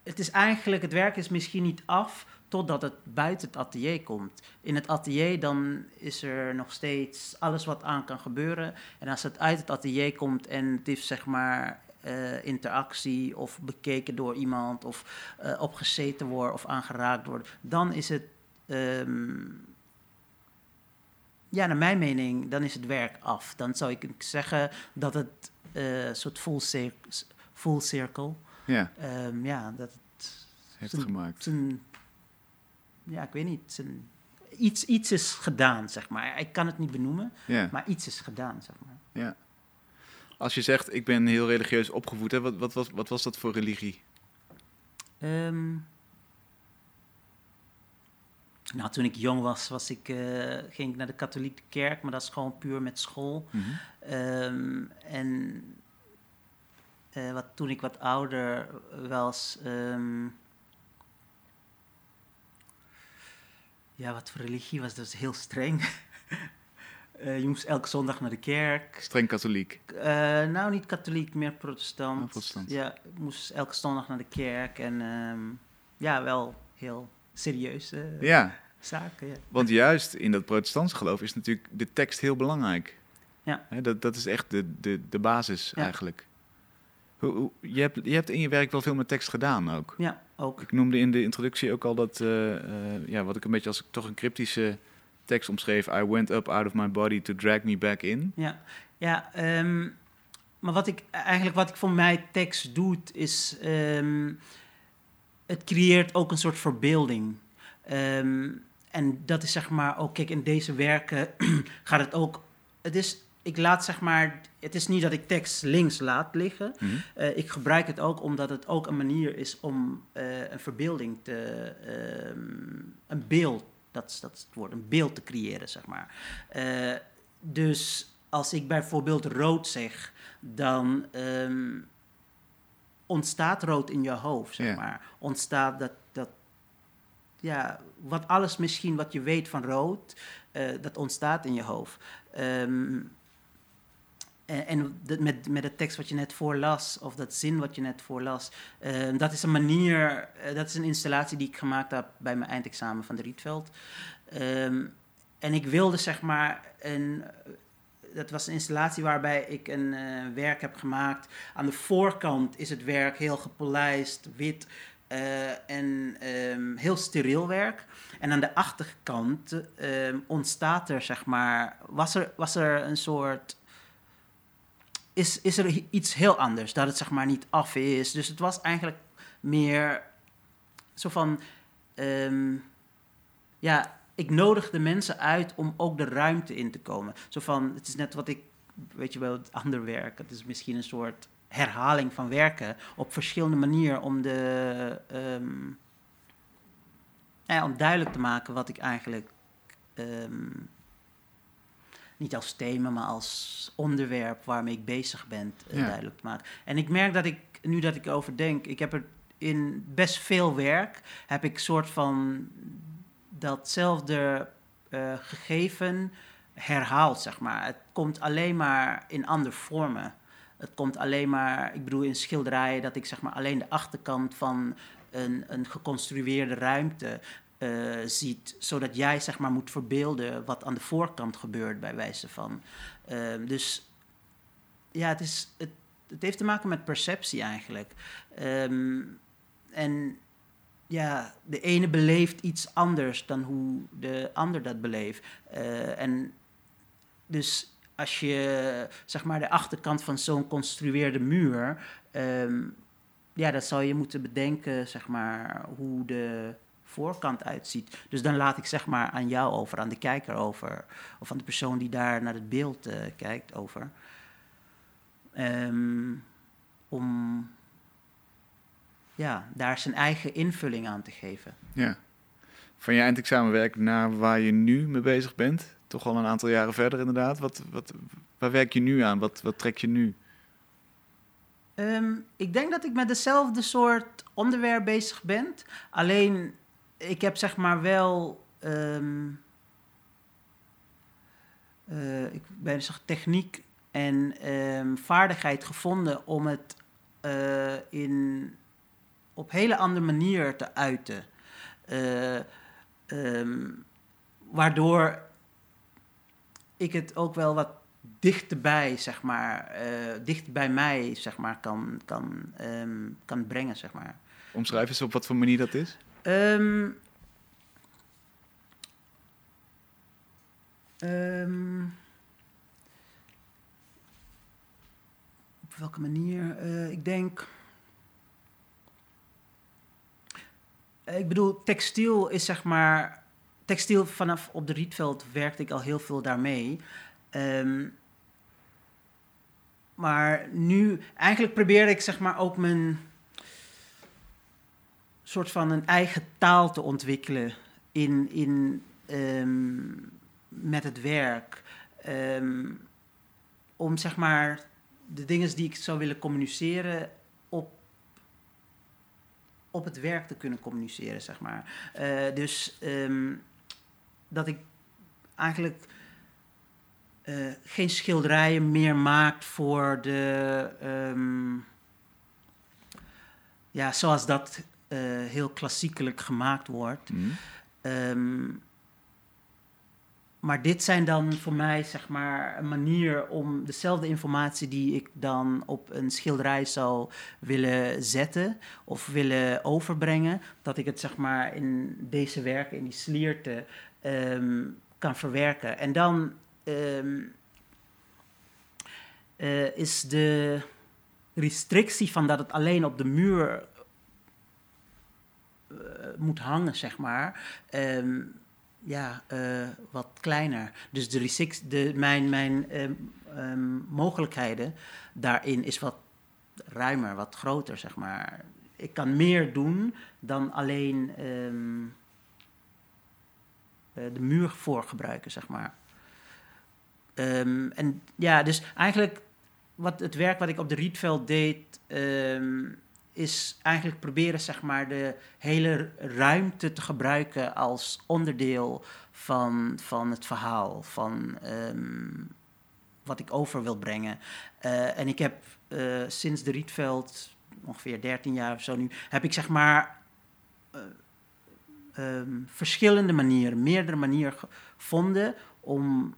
het is eigenlijk, het werk is misschien niet af totdat het buiten het atelier komt. In het atelier dan is er nog steeds alles wat aan kan gebeuren. En als het uit het atelier komt en het heeft zeg maar eh, interactie of bekeken door iemand of uh, opgezeten wordt of aangeraakt wordt, dan is het, ehm, ja, naar mijn mening, dan is het werk af. Dan zou ik zeggen dat het uh, soort full, cir full circle, ja, um, ja dat het heeft gemaakt. Ja, ik weet niet, iets, iets is gedaan, zeg maar. Ik kan het niet benoemen, Ja. maar iets is gedaan, zeg maar. ja. Als je zegt, ik ben heel religieus opgevoed, hè, wat, wat, was, wat was dat voor religie? Ehm, nou, toen ik jong was, was ik, eh, ging ik naar de katholieke kerk, maar dat is gewoon puur met school. Mhm. Ehm, en eh, wat, toen ik wat ouder was. ehm, ja, wat voor religie was dat? was heel streng. (laughs) Eh, je moest elke zondag naar de kerk. Streng katholiek. Eh, nou, niet katholiek, meer protestant. Oh, protestant. Ja, moest elke zondag naar de kerk. En ehm, ja, wel heel serieuze Ja, zaken. Ja. want juist in dat protestantse geloof is natuurlijk de tekst heel belangrijk. Ja. Hè, dat, dat is echt de, de, de basis Ja. eigenlijk. Hoe, hoe- je, hebt, je hebt in je werk wel veel met tekst gedaan ook. ja, ook. Ik noemde in de introductie ook al dat, eh, eh, ja, wat ik een beetje als toch een cryptische tekst omschreef. I went up out of my body to drag me back in. Ja, ja ehm, maar wat ik eigenlijk wat ik voor mij tekst doet, is ehm, het creëert ook een soort verbeelding. Ehm, en dat is zeg maar ook, kijk, in deze werken (clears throat) gaat het ook. Het is, ik laat zeg maar, het is niet dat ik tekst links laat liggen. Mhm. Eh, ik gebruik het ook omdat het ook een manier is om eh, een verbeelding te. ehm, een beeld, dat is, dat is het woord, een beeld te creëren, zeg maar. Eh, dus als ik bijvoorbeeld rood zeg, dan ehm, ontstaat rood in je hoofd, zeg maar. Ontstaat dat, dat. Ja, wat alles misschien wat je weet van rood, dat ontstaat in je hoofd. Ehm, en en met, met de tekst wat je net voorlas, of dat zin wat je net voorlas, eh, dat is een manier, eh, dat is een installatie die ik gemaakt heb bij mijn eindexamen van de Rietveld. Ehm, en ik wilde zeg maar een. Dat was een installatie waarbij ik een eh, werk heb gemaakt. Aan de voorkant is het werk heel gepolijst, wit eh, en ehm, heel steriel werk. En aan de achterkant ehm, ontstaat er, zeg maar, was er, was er een soort is, is er iets heel anders. Dat het zeg maar niet af is. Dus het was eigenlijk meer zo van. ehm, ja, ik nodig de mensen uit om ook de ruimte in te komen. Zo van, het is net wat ik, weet je wel, het ander werk. Het is misschien een soort herhaling van werken op verschillende manieren om de. ehm, ja, om duidelijk te maken wat ik eigenlijk. ehm, niet als thema, maar als onderwerp waarmee ik bezig ben eh, Ja. duidelijk te maken. En ik merk dat ik, nu dat ik erover denk, ik heb er in best veel werk, heb ik soort van datzelfde eh, gegeven herhaald, zeg maar. Het komt alleen maar in andere vormen. Het komt alleen maar, ik bedoel in schilderijen, dat ik zeg maar alleen de achterkant van een, een geconstrueerde ruimte eh, ziet, zodat jij zeg maar moet verbeelden wat aan de voorkant gebeurt bij wijze van. Ehm, dus ja, het, is, het, het heeft te maken met perceptie eigenlijk. Ehm, en ja, de ene beleeft iets anders dan hoe de ander dat beleeft. Eh, en dus als je zeg maar de achterkant van zo'n construeerde muur, ehm, ja, dat zou je moeten bedenken, zeg maar, hoe de voorkant uitziet. Dus dan laat ik zeg maar aan jou over, aan de kijker over, of aan de persoon die daar naar het beeld eh, kijkt over. Ehm, om ja, daar zijn eigen invulling aan te geven. Ja. Van je eindexamenwerk naar waar je nu mee bezig bent. Toch al een aantal jaren verder inderdaad. Wat, wat, waar werk je nu aan? Wat, wat trek je nu? Ehm, ik denk dat ik met dezelfde soort onderwerp bezig ben. Alleen, ik heb zeg maar wel... ehm, eh, ik ben zeg techniek en ehm, vaardigheid gevonden om het eh, in op hele andere manier te uiten. Eh, ehm, waardoor ik het ook wel wat dichterbij, zeg maar, uh, dicht bij mij, zeg maar, kan, kan, kan brengen, zeg maar. Omschrijf eens op wat voor manier dat is. Ehm, ehm, op welke manier? Uh, ik denk. Ik bedoel, textiel is zeg maar. Textiel vanaf op de Rietveld werkte ik al heel veel daarmee. Um, maar nu, eigenlijk probeer ik zeg maar ook mijn soort van een eigen taal te ontwikkelen in, in, um, met het werk. Um, om zeg maar de dingen die ik zou willen communiceren op, op het werk te kunnen communiceren, zeg maar. Uh, dus um, dat ik eigenlijk uh, geen schilderijen meer maakt voor de. Ja, zoals dat uh, heel klassiekelijk gemaakt wordt. Mm. Um, maar dit zijn dan voor mij zeg maar een manier om dezelfde informatie die ik dan op een schilderij zou willen zetten of willen overbrengen, dat ik het zeg maar in deze werken, in die slierte, um, kan verwerken. En dan um, uh, is de restrictie van dat het alleen op de muur moet hangen, zeg maar, um, ja, uh, wat kleiner. Dus de, de, mijn, mijn um, mogelijkheden daarin is wat ruimer, wat groter, zeg maar. Ik kan meer doen dan alleen de muur voor gebruiken, zeg maar. En ja, dus eigenlijk wat het werk wat ik op de Rietveld deed, um, is eigenlijk proberen zeg maar de hele ruimte te gebruiken als onderdeel van, van het verhaal, van um, wat ik over wil brengen. Uh, en ik heb uh, sinds de Rietveld, ongeveer 13 jaar of zo nu, heb ik zeg maar uh, um, verschillende manieren, meerdere manieren gevonden om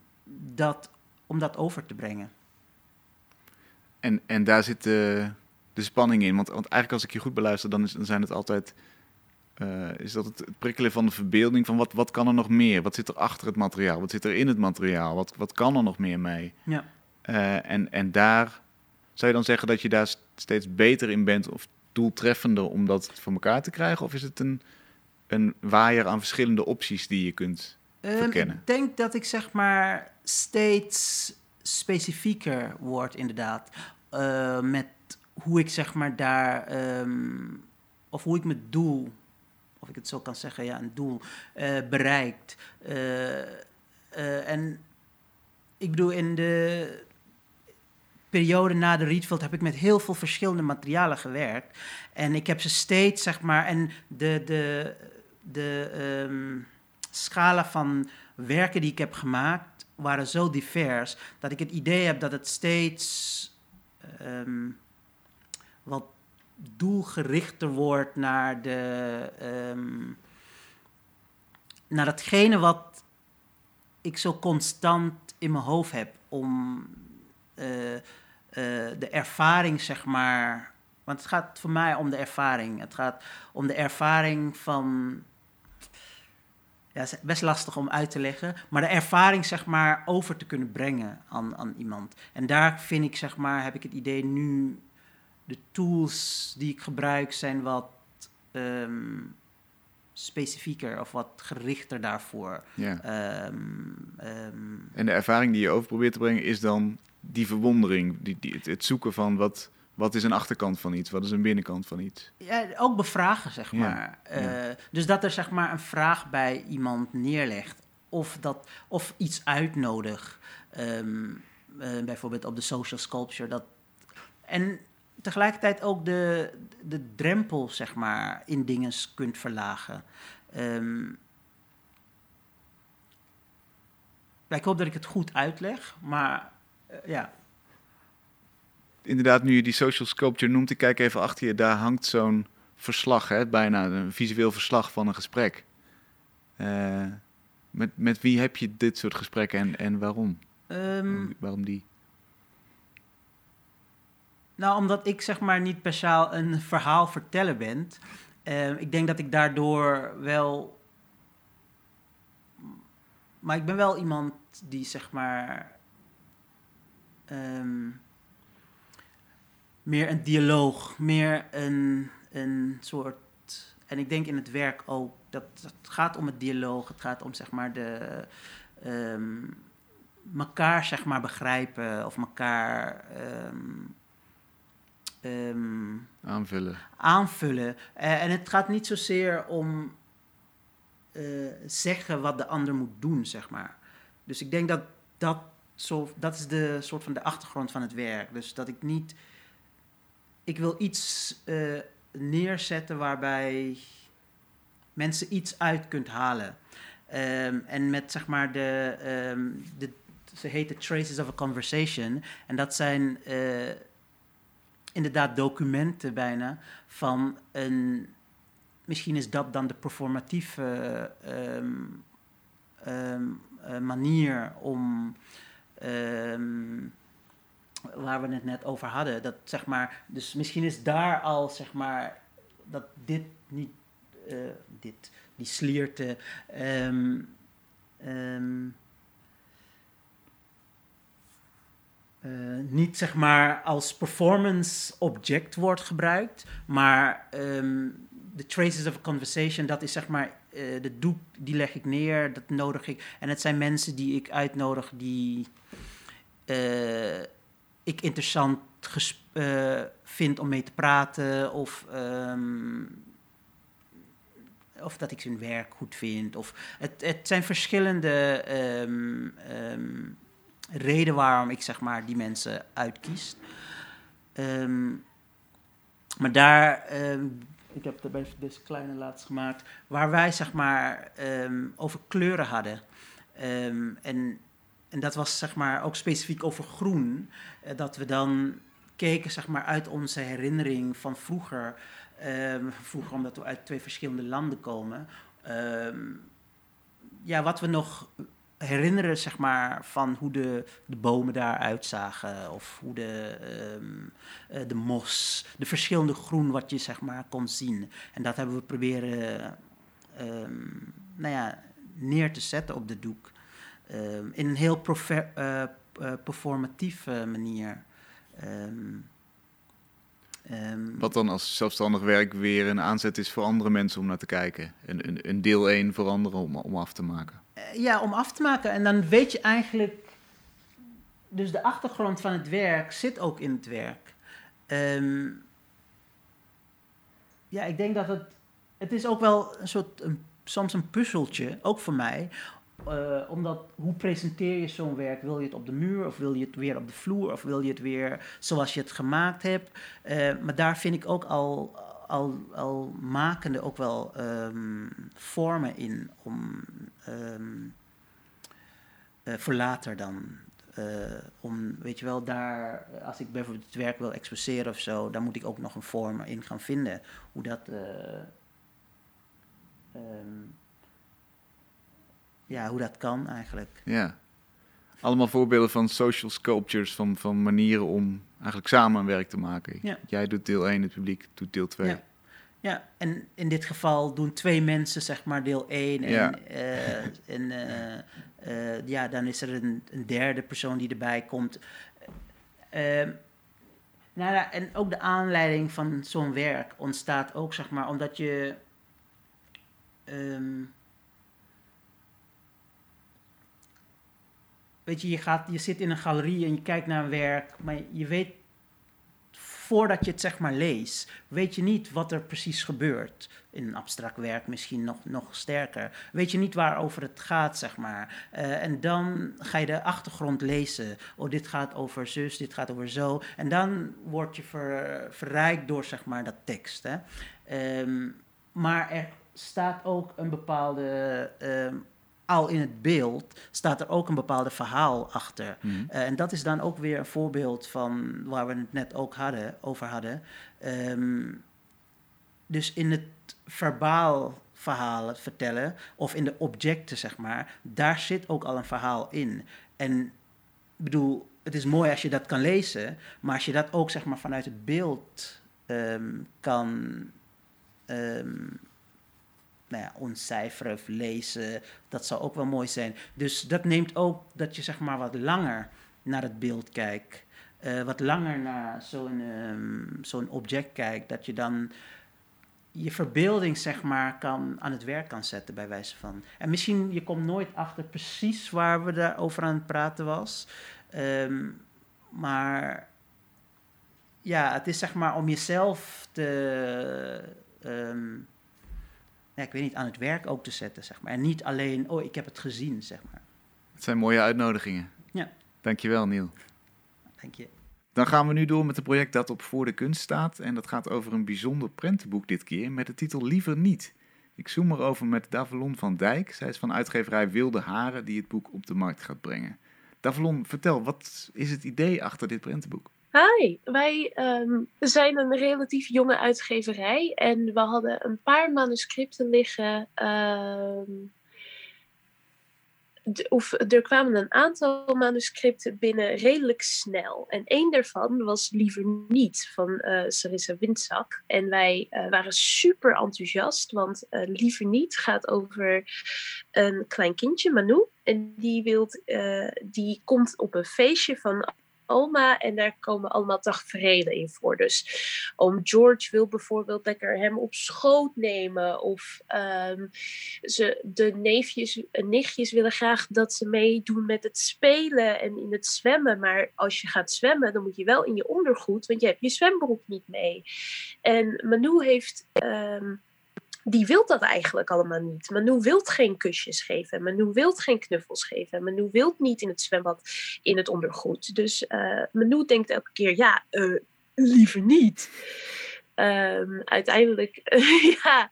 dat, om dat over te brengen. En, en daar zit de, de spanning in. Want, want eigenlijk als ik je goed beluister, dan, is, dan zijn het altijd... Uh, is dat het prikkelen van de verbeelding van wat, wat kan er nog meer? Wat zit er achter het materiaal? Wat zit er in het materiaal? Wat, wat kan er nog meer mee? Ja. Uh, en, en daar zou je dan zeggen dat je daar steeds beter in bent of doeltreffender om dat voor elkaar te krijgen? Of is het een, een waaier aan verschillende opties die je kunt um, verkennen? Ik denk dat ik zeg maar steeds specifieker word, inderdaad. Uh, met hoe ik zeg maar daar, um, of hoe ik mijn doel, of ik het zo kan zeggen, ja, een doel uh, bereikt. Uh, en ik bedoel, in de periode na de Rietveld heb ik met heel veel verschillende materialen gewerkt. En ik heb ze steeds, zeg maar, en de, de, de um, scala van werken die ik heb gemaakt waren zo divers dat ik het idee heb dat het steeds um, wat doelgerichter wordt naar, de, um, naar datgene wat ik zo constant in mijn hoofd heb om uh, uh, de ervaring, zeg maar. Want het gaat voor mij om de ervaring. Het gaat om de ervaring van ja, best lastig om uit te leggen, maar de ervaring zeg maar over te kunnen brengen aan, aan iemand. En daar vind ik zeg maar, heb ik het idee nu, de tools die ik gebruik zijn wat um, specifieker of wat gerichter daarvoor. Ja. Um, um, en de ervaring die je over probeert te brengen is dan die verwondering, die, die, het, het zoeken van wat, wat is een achterkant van iets? Wat is een binnenkant van iets? Ja, ook bevragen, zeg maar. Ja, uh, Dus dat er zeg maar een vraag bij iemand neerlegt. Of, dat, of iets uitnodigt. Uh, bijvoorbeeld op de social sculpture. Dat, en tegelijkertijd ook de, de drempel, zeg maar, in dingen kunt verlagen. Um, ik hoop dat ik het goed uitleg, maar uh, ja, inderdaad, nu je die social sculpture noemt, ik kijk even achter je, daar hangt zo'n verslag, hè? bijna een visueel verslag van een gesprek. Eh, met, met wie heb je dit soort gesprekken en, en waarom? Ehm, waarom die? Nou, omdat ik zeg maar niet speciaal een verhaal vertellen ben. Ehm, ik denk dat ik daardoor wel. Maar ik ben wel iemand die zeg maar. ehm, meer een dialoog, meer een, een soort. En ik denk in het werk ook dat het gaat om het dialoog, het gaat om zeg maar de. ehm elkaar zeg maar begrijpen of elkaar. ehm, ehm, Aanvullen. aanvullen. Eh, en het gaat niet zozeer om eh, zeggen wat de ander moet doen, zeg maar. Dus ik denk dat dat, zo, dat is de soort van de achtergrond van het werk. Dus dat ik niet... Ik wil iets eh, neerzetten waarbij mensen iets uit kunt halen. Ehm, en met zeg maar de, ehm, de... Ze heet Traces of a Conversation. En dat zijn inderdaad documenten bijna van een. Misschien is dat dan de performatieve eh, manier om. ehm, waar we het net over hadden. Dat zeg maar. Dus misschien is daar al zeg maar. Dat dit niet. eh, dit. Die slierte. ehm, eh, niet zeg maar als performance object wordt gebruikt, maar ehm, de traces of a conversation, dat is zeg maar eh, de doek, die leg ik neer, dat nodig ik. En het zijn mensen die ik uitnodig die eh, ik interessant vind om mee te praten of ehm, of dat ik hun werk goed vind. Of het, het zijn verschillende ehm, reden waarom ik zeg maar die mensen uitkies. Ehm, maar daar, ehm, ik heb daarbij deze kleine laatst gemaakt, waar wij zeg maar ehm, over kleuren hadden. En, en dat was zeg maar ook specifiek over groen. eh, dat we dan keken zeg maar uit onze herinnering van vroeger. Vroeger omdat we uit twee verschillende landen komen. Ja, wat we nog herinneren, zeg maar, van hoe de, de bomen daar uitzagen. Of hoe de, ehm, eh, de mos, de verschillende groen wat je, zeg maar, kon zien. En dat hebben we proberen, ehm, nou ja, neer te zetten op de doek. Ehm, in een heel eh, eh, performatieve manier. Wat dan als zelfstandig werk weer een aanzet is voor andere mensen om naar te kijken. Een, een, een deel 1 voor anderen om, om af te maken. Eh, ja, om af te maken. En dan weet je eigenlijk. Dus de achtergrond van het werk zit ook in het werk. Ehm, ja, ik denk dat het. Het is ook wel een soort. Een, soms een puzzeltje, ook voor mij. Eh, omdat, hoe presenteer je zo'n werk? Wil je het op de muur of wil je het weer op de vloer of wil je het weer zoals je het gemaakt hebt? Eh, maar daar vind ik ook al, al, al makende ook wel ehm, vormen in om eh, voor later dan. eh, om, weet je wel, daar, als ik bijvoorbeeld het werk wil exposeren of zo, dan moet ik ook nog een vorm in gaan vinden. Hoe dat. eh, ehm, ja, hoe dat kan eigenlijk. Ja. Allemaal voorbeelden van social sculptures, van, van manieren om eigenlijk samen een werk te maken. Ja. Jij doet deel 1, het publiek doet deel 2. Ja. Ja, en in dit geval doen twee mensen zeg maar deel 1. En, Ja. eh, en eh, eh, ja, dan is er een, een derde persoon die erbij komt. Ehm, nou ja, en ook de aanleiding van zo'n werk ontstaat ook, zeg maar, omdat je. ehm, weet je, je, gaat, je zit in een galerie en je kijkt naar een werk, maar je weet voordat je het zeg maar leest, weet je niet wat er precies gebeurt. In een abstract werk misschien nog, nog sterker. Weet je niet waarover het gaat, zeg maar. Eh, en dan ga je de achtergrond lezen. Oh, dit gaat over zus, dit gaat over zo. En dan word je ver, verrijkt door, zeg maar, dat tekst. Hè. Ehm, maar er staat ook een bepaalde... ehm, al in het beeld staat er ook een bepaalde verhaal achter. Mhm. Eh, en dat is dan ook weer een voorbeeld van waar we het net ook hadden, over hadden. Ehm, dus in het verbaal verhalen vertellen, of in de objecten, zeg maar, daar zit ook al een verhaal in. En ik bedoel, het is mooi als je dat kan lezen, maar als je dat ook zeg maar, vanuit het beeld ehm, kan um, nou ja, ontcijferen of lezen, dat zou ook wel mooi zijn. Dus dat neemt ook dat je zeg maar, wat langer naar het beeld kijkt. Uh, wat langer naar zo'n um, zo'n object kijkt, dat je dan je verbeelding zeg maar kan, aan het werk kan zetten bij wijze van. En misschien je komt nooit achter precies waar we daarover aan het praten was. Um, maar ja, het is zeg maar om jezelf te, um, ja, ik weet niet, aan het werk ook te zetten, zeg maar. En niet alleen, oh, ik heb het gezien, zeg maar. Het zijn mooie uitnodigingen. Ja. Dankjewel, Niel. Dank je. Dan gaan we nu door met het project dat op Voor de Kunst staat. En dat gaat over een bijzonder prentenboek dit keer met de titel Liever Niet. Ik zoom erover met Davalon van Dijk. Zij is van uitgeverij Wilde Haren die het boek op de markt gaat brengen. Davalon, vertel, wat is het idee achter dit prentenboek? Hi, wij um, zijn een relatief jonge uitgeverij en we hadden een paar manuscripten liggen. Uh, of er kwamen een aantal manuscripten binnen redelijk snel. En één daarvan was Liever Niet van uh, Sarissa Windzak. En wij uh, waren super enthousiast, want uh, Liever Niet gaat over een klein kindje, Manu. En die, wilt, die komt op een feestje van oma en daar komen allemaal tafereelen in voor. Dus oom George wil bijvoorbeeld lekker hem op schoot nemen of um, ze, de neefjes en nichtjes willen graag dat ze meedoen met het spelen en in het zwemmen. Maar als je gaat zwemmen, dan moet je wel in je ondergoed, want je hebt je zwembroek niet mee. En Manu heeft... Um, die wil dat eigenlijk allemaal niet. Manu wilt geen kusjes geven. Manu wilt geen knuffels geven. Manu wilt niet in het zwembad in het ondergoed. Dus uh, Manu denkt elke keer, ja, uh, liever niet. Um, uiteindelijk, (laughs) ja,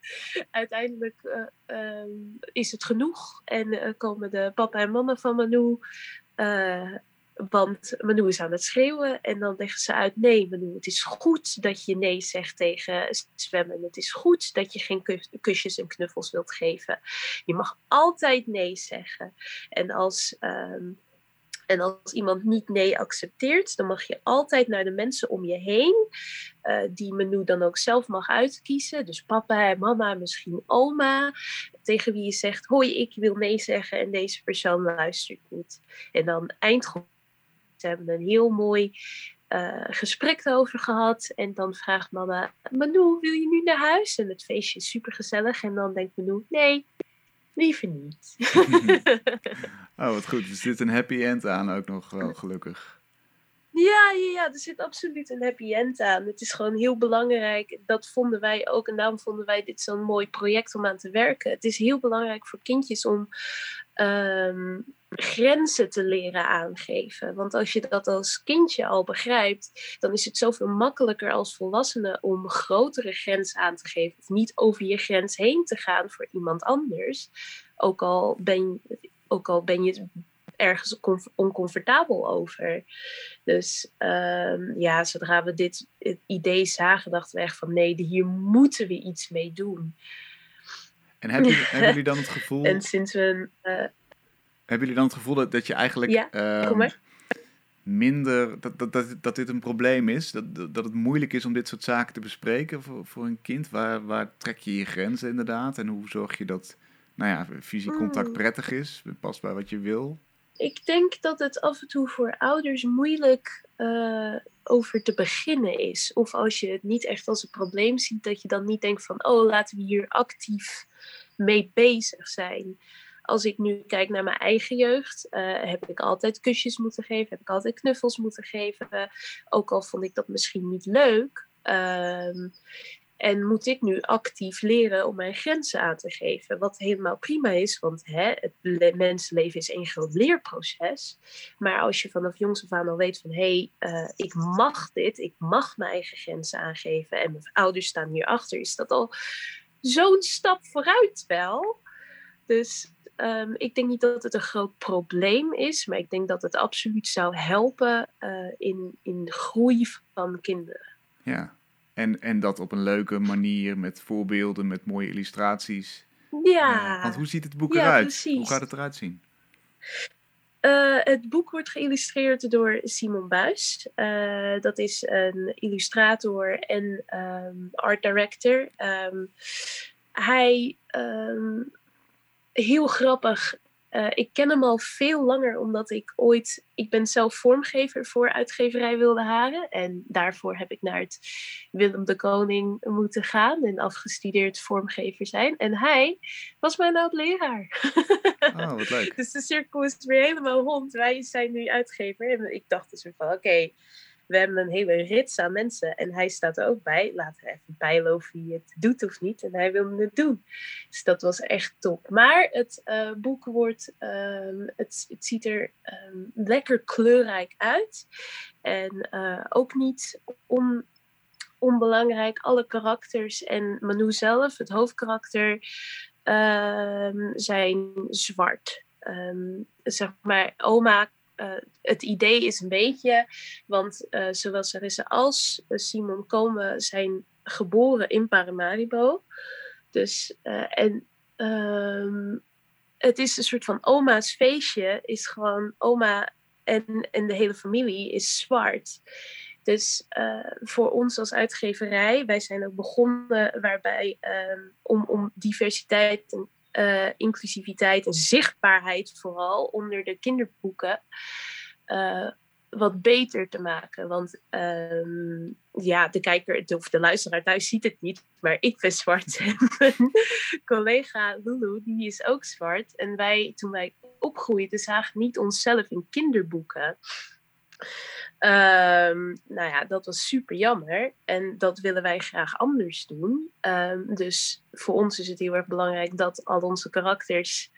uiteindelijk uh, um, is het genoeg. En komen de papa en mama van Manu want Manu is aan het schreeuwen en dan leggen ze uit: nee, Manu, het is goed dat je nee zegt tegen zwemmen. Het is goed dat je geen kusjes en knuffels wilt geven. Je mag altijd nee zeggen. En als, ehm, en als iemand niet nee accepteert, dan mag je altijd naar de mensen om je heen, uh, die Manu dan ook zelf mag uitkiezen. Dus papa mama, misschien oma, tegen wie je zegt: hoi, ik wil nee zeggen en deze persoon luistert niet. En dan eindgoed we hebben een heel mooi uh, gesprek erover gehad. En dan vraagt mama, Manu, wil je nu naar huis? En het feestje is super gezellig. En dan denkt Manu, nee, liever niet. (laughs) (laughs) oh, wat goed. Er zit een happy end aan ook nog wel, gelukkig. Ja, ja, ja, er zit absoluut een happy end aan. Het is gewoon heel belangrijk. Dat vonden wij ook. En daarom vonden wij dit zo'n mooi project om aan te werken. Het is heel belangrijk voor kindjes om um, grenzen te leren aangeven. Want als je dat als kindje al begrijpt, dan is het zoveel makkelijker als volwassene om grotere grenzen aan te geven. Of niet over je grens heen te gaan voor iemand anders. Ook al ben, ook al ben je ergens oncomfortabel over. Dus um, ja, zodra we dit idee zagen, dachten we echt van nee, hier moeten we iets mee doen. En hebben jullie, (laughs) hebben jullie dan het gevoel. En sinds we. Uh, hebben jullie dan het gevoel dat, dat je eigenlijk. Ja, um, minder. Dat, dat, dat, dat dit een probleem is? Dat, dat het moeilijk is om dit soort zaken te bespreken voor, voor een kind? Waar, waar trek je je grenzen inderdaad? En hoe zorg je dat. Nou ja, fysiek contact hmm. prettig is, past bij wat je wil ik denk dat het af en toe voor ouders moeilijk uh, over te beginnen is. Of als je het niet echt als een probleem ziet, dat je dan niet denkt van, oh, laten we hier actief mee bezig zijn. Als ik nu kijk naar mijn eigen jeugd, uh, heb ik altijd kusjes moeten geven, heb ik altijd knuffels moeten geven. Ook al vond ik dat misschien niet leuk. Uh, en moet ik nu actief leren om mijn grenzen aan te geven? Wat helemaal prima is, want hè, het mensenleven is een groot leerproces. Maar als je vanaf jongs af aan al weet van hé, hey, uh, ik mag dit, ik mag mijn eigen grenzen aangeven en mijn ouders staan hierachter, is dat al zo'n stap vooruit wel. Dus um, ik denk niet dat het een groot probleem is, maar ik denk dat het absoluut zou helpen uh, in, in de groei van kinderen. Ja, En, en dat op een leuke manier met voorbeelden, met mooie illustraties. Ja. Uh, want hoe ziet het boek Ja, eruit? precies. Hoe gaat het eruart zien? Eh, het boek wordt geïllustreerd door Simon Buis. Eh, dat is een illustrator en ehm, art director. Ehm, hij, ehm, heel grappig. Eh, ik ken hem al veel langer omdat ik ooit, ik ben zelf vormgever voor uitgeverij Wilde Haren. En daarvoor heb ik naar het Willem de Koning moeten gaan en afgestudeerd vormgever zijn. En hij was mijn oud leraar. Oh, wat leuk. (laughs) Dus de cirkel is weer helemaal rond. Wij zijn nu uitgever. En ik dacht dus weer van, oké, we hebben een hele rits aan mensen. En hij staat er ook bij. Laten we even of hij het doet of niet. En hij wilde het doen. Dus dat was echt top. Maar het eh, boek wordt, ehm, het, ziet er ehm, lekker kleurrijk uit. En eh, ook niet on, onbelangrijk, alle karakters en Manu zelf, het hoofdkarakter, ehm, zijn zwart. Zeg maar, oma, eh, het idee is een beetje, want eh, zowel Sarissa als eh, Simon komen, zijn geboren in Paramaribo. Dus, en ehm, het is een soort van oma's feestje, is gewoon oma en, en de hele familie is zwart. Dus voor ons als uitgeverij, wij zijn ook begonnen waarbij ehm, om, om diversiteit en eh, inclusiviteit en zichtbaarheid vooral onder de kinderboeken eh, wat beter te maken. Want ehm, ja, de kijker of de luisteraar thuis ziet het niet, maar ik ben zwart (laughs) en mijn collega Lulu, die is ook zwart. En wij, toen wij opgroeiden, zagen niet onszelf in kinderboeken. Ehm, nou ja, dat was super jammer. En dat willen wij graag anders doen. Ehm, dus voor ons is het heel erg belangrijk dat al onze karakters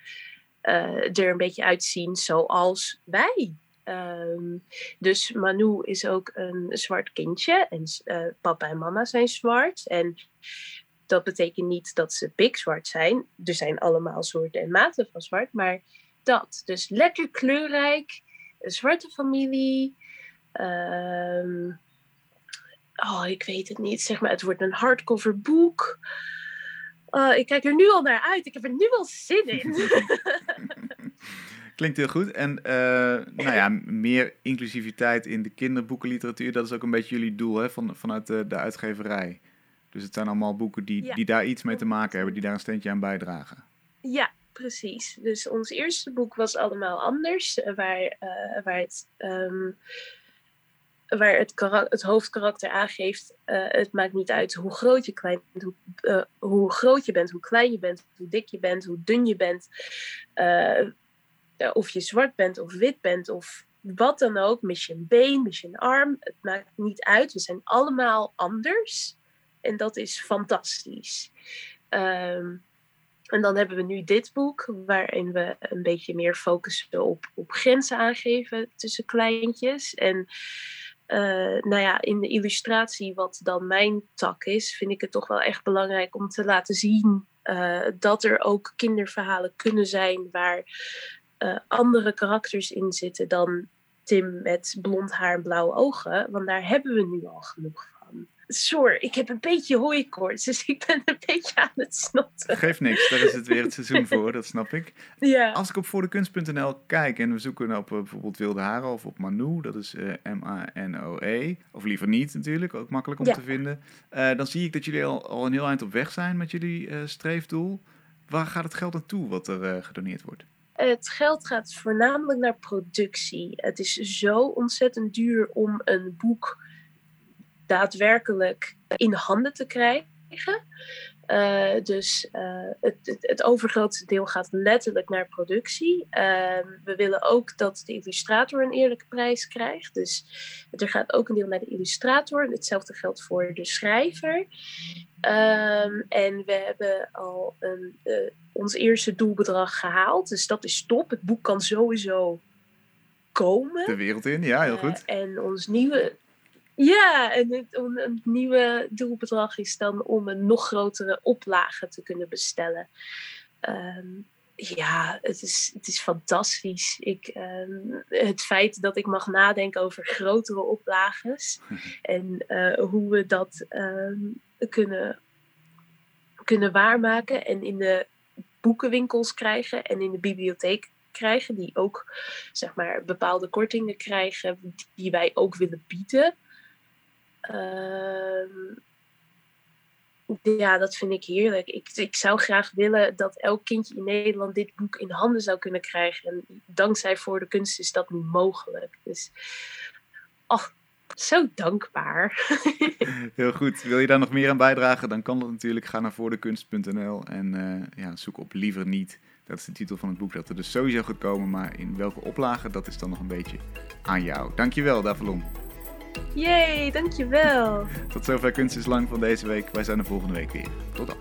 eh, er een beetje uitzien zoals wij. Ehm, dus Manu is ook een zwart kindje. En eh, papa en mama zijn zwart. En dat betekent niet dat ze pikzwart zijn. Er zijn allemaal soorten en maten van zwart. Maar dat. Dus lekker kleurrijk. Een zwarte familie. Ehm, oh, ik weet het niet. Zeg maar, het wordt een hardcover boek. Oh, ik kijk er nu al naar uit. Ik heb er nu al zin in. (laughs) Klinkt heel goed. En eh, nou ja, meer inclusiviteit in de kinderboekenliteratuur, dat is ook een beetje jullie doel hè, van, vanuit de, de uitgeverij. Dus het zijn allemaal boeken die, Ja. die daar iets mee te maken hebben, die daar een steentje aan bijdragen. ja, precies. Dus ons eerste boek was allemaal anders. eh, Waar, waar het, ehm, waar het, het hoofdkarakter aangeeft. eh, het maakt niet uit hoe groot je, klein, hoe, eh, hoe groot je bent, hoe klein je bent, hoe dik je bent, hoe dun je bent. eh, of je zwart bent of wit bent of wat dan ook. Mis je een been, mis je een arm. Het maakt niet uit. We zijn allemaal anders. En dat is fantastisch. Ehm, en dan hebben we nu dit boek, waarin we een beetje meer focussen op, op grenzen aangeven tussen kleintjes. En eh, nou ja, in de illustratie, wat dan mijn tak is, vind ik het toch wel echt belangrijk om te laten zien eh, dat er ook kinderverhalen kunnen zijn waar eh, andere karakters in zitten dan Tim met blond haar en blauwe ogen. Want daar hebben we nu al genoeg. Sorry, ik heb een beetje hooikoorts, dus ik ben een beetje aan het snotten. Geeft niks, daar is het weer het seizoen (laughs) voor, dat snap ik. Ja. Als ik op voordekunst.nl kijk en we zoeken op eh, bijvoorbeeld Wilde Haren of op Manu, dat is eh, M-A-N-O-E, of liever niet natuurlijk, ook makkelijk om Ja. te vinden, eh, dan zie ik dat jullie al, al een heel eind op weg zijn met jullie eh, streefdoel. Waar gaat het geld naartoe wat er gedoneerd wordt? Het geld gaat voornamelijk naar productie. Het is zo ontzettend duur om een boek daadwerkelijk in handen te krijgen. Eh, dus eh, het, het, het overgrootste deel gaat letterlijk naar productie. Ehm, we willen ook dat de illustrator een eerlijke prijs krijgt. Dus er gaat ook een deel naar de illustrator. Hetzelfde geldt voor de schrijver. Ehm, en we hebben al een, eh, ons eerste doelbedrag gehaald. Dus dat is top. Het boek kan sowieso komen. De wereld in, ja, heel goed. En ons nieuwe. Ja, en het, een nieuwe doelbedrag is dan om een nog grotere oplage te kunnen bestellen. Ehm, ja, het is, het is fantastisch. Ik, ehm, het feit dat ik mag nadenken over grotere oplages (laughs) en eh, hoe we dat ehm, kunnen, kunnen waarmaken en in de boekenwinkels krijgen en in de bibliotheek krijgen, die ook zeg maar, bepaalde kortingen krijgen die wij ook willen bieden. Ehm, ja, dat vind ik heerlijk. Ik, ik zou graag willen dat elk kindje in Nederland dit boek in handen zou kunnen krijgen. En dankzij Voor de Kunst is dat nu mogelijk. Dus, ach, zo dankbaar. (laughs) Heel goed. Wil je daar nog meer aan bijdragen? Dan kan dat natuurlijk. Ga naar voordekunst.nl en uh, ja, zoek op Liever Niet. Dat is de titel van het boek dat er dus sowieso gaat komen. Maar in welke oplage, dat is dan nog een beetje aan jou. Dankjewel, Davalon. Yay, dankjewel. Tot zover Kunst is Lang van deze week. Wij zijn er volgende week weer. Tot dan.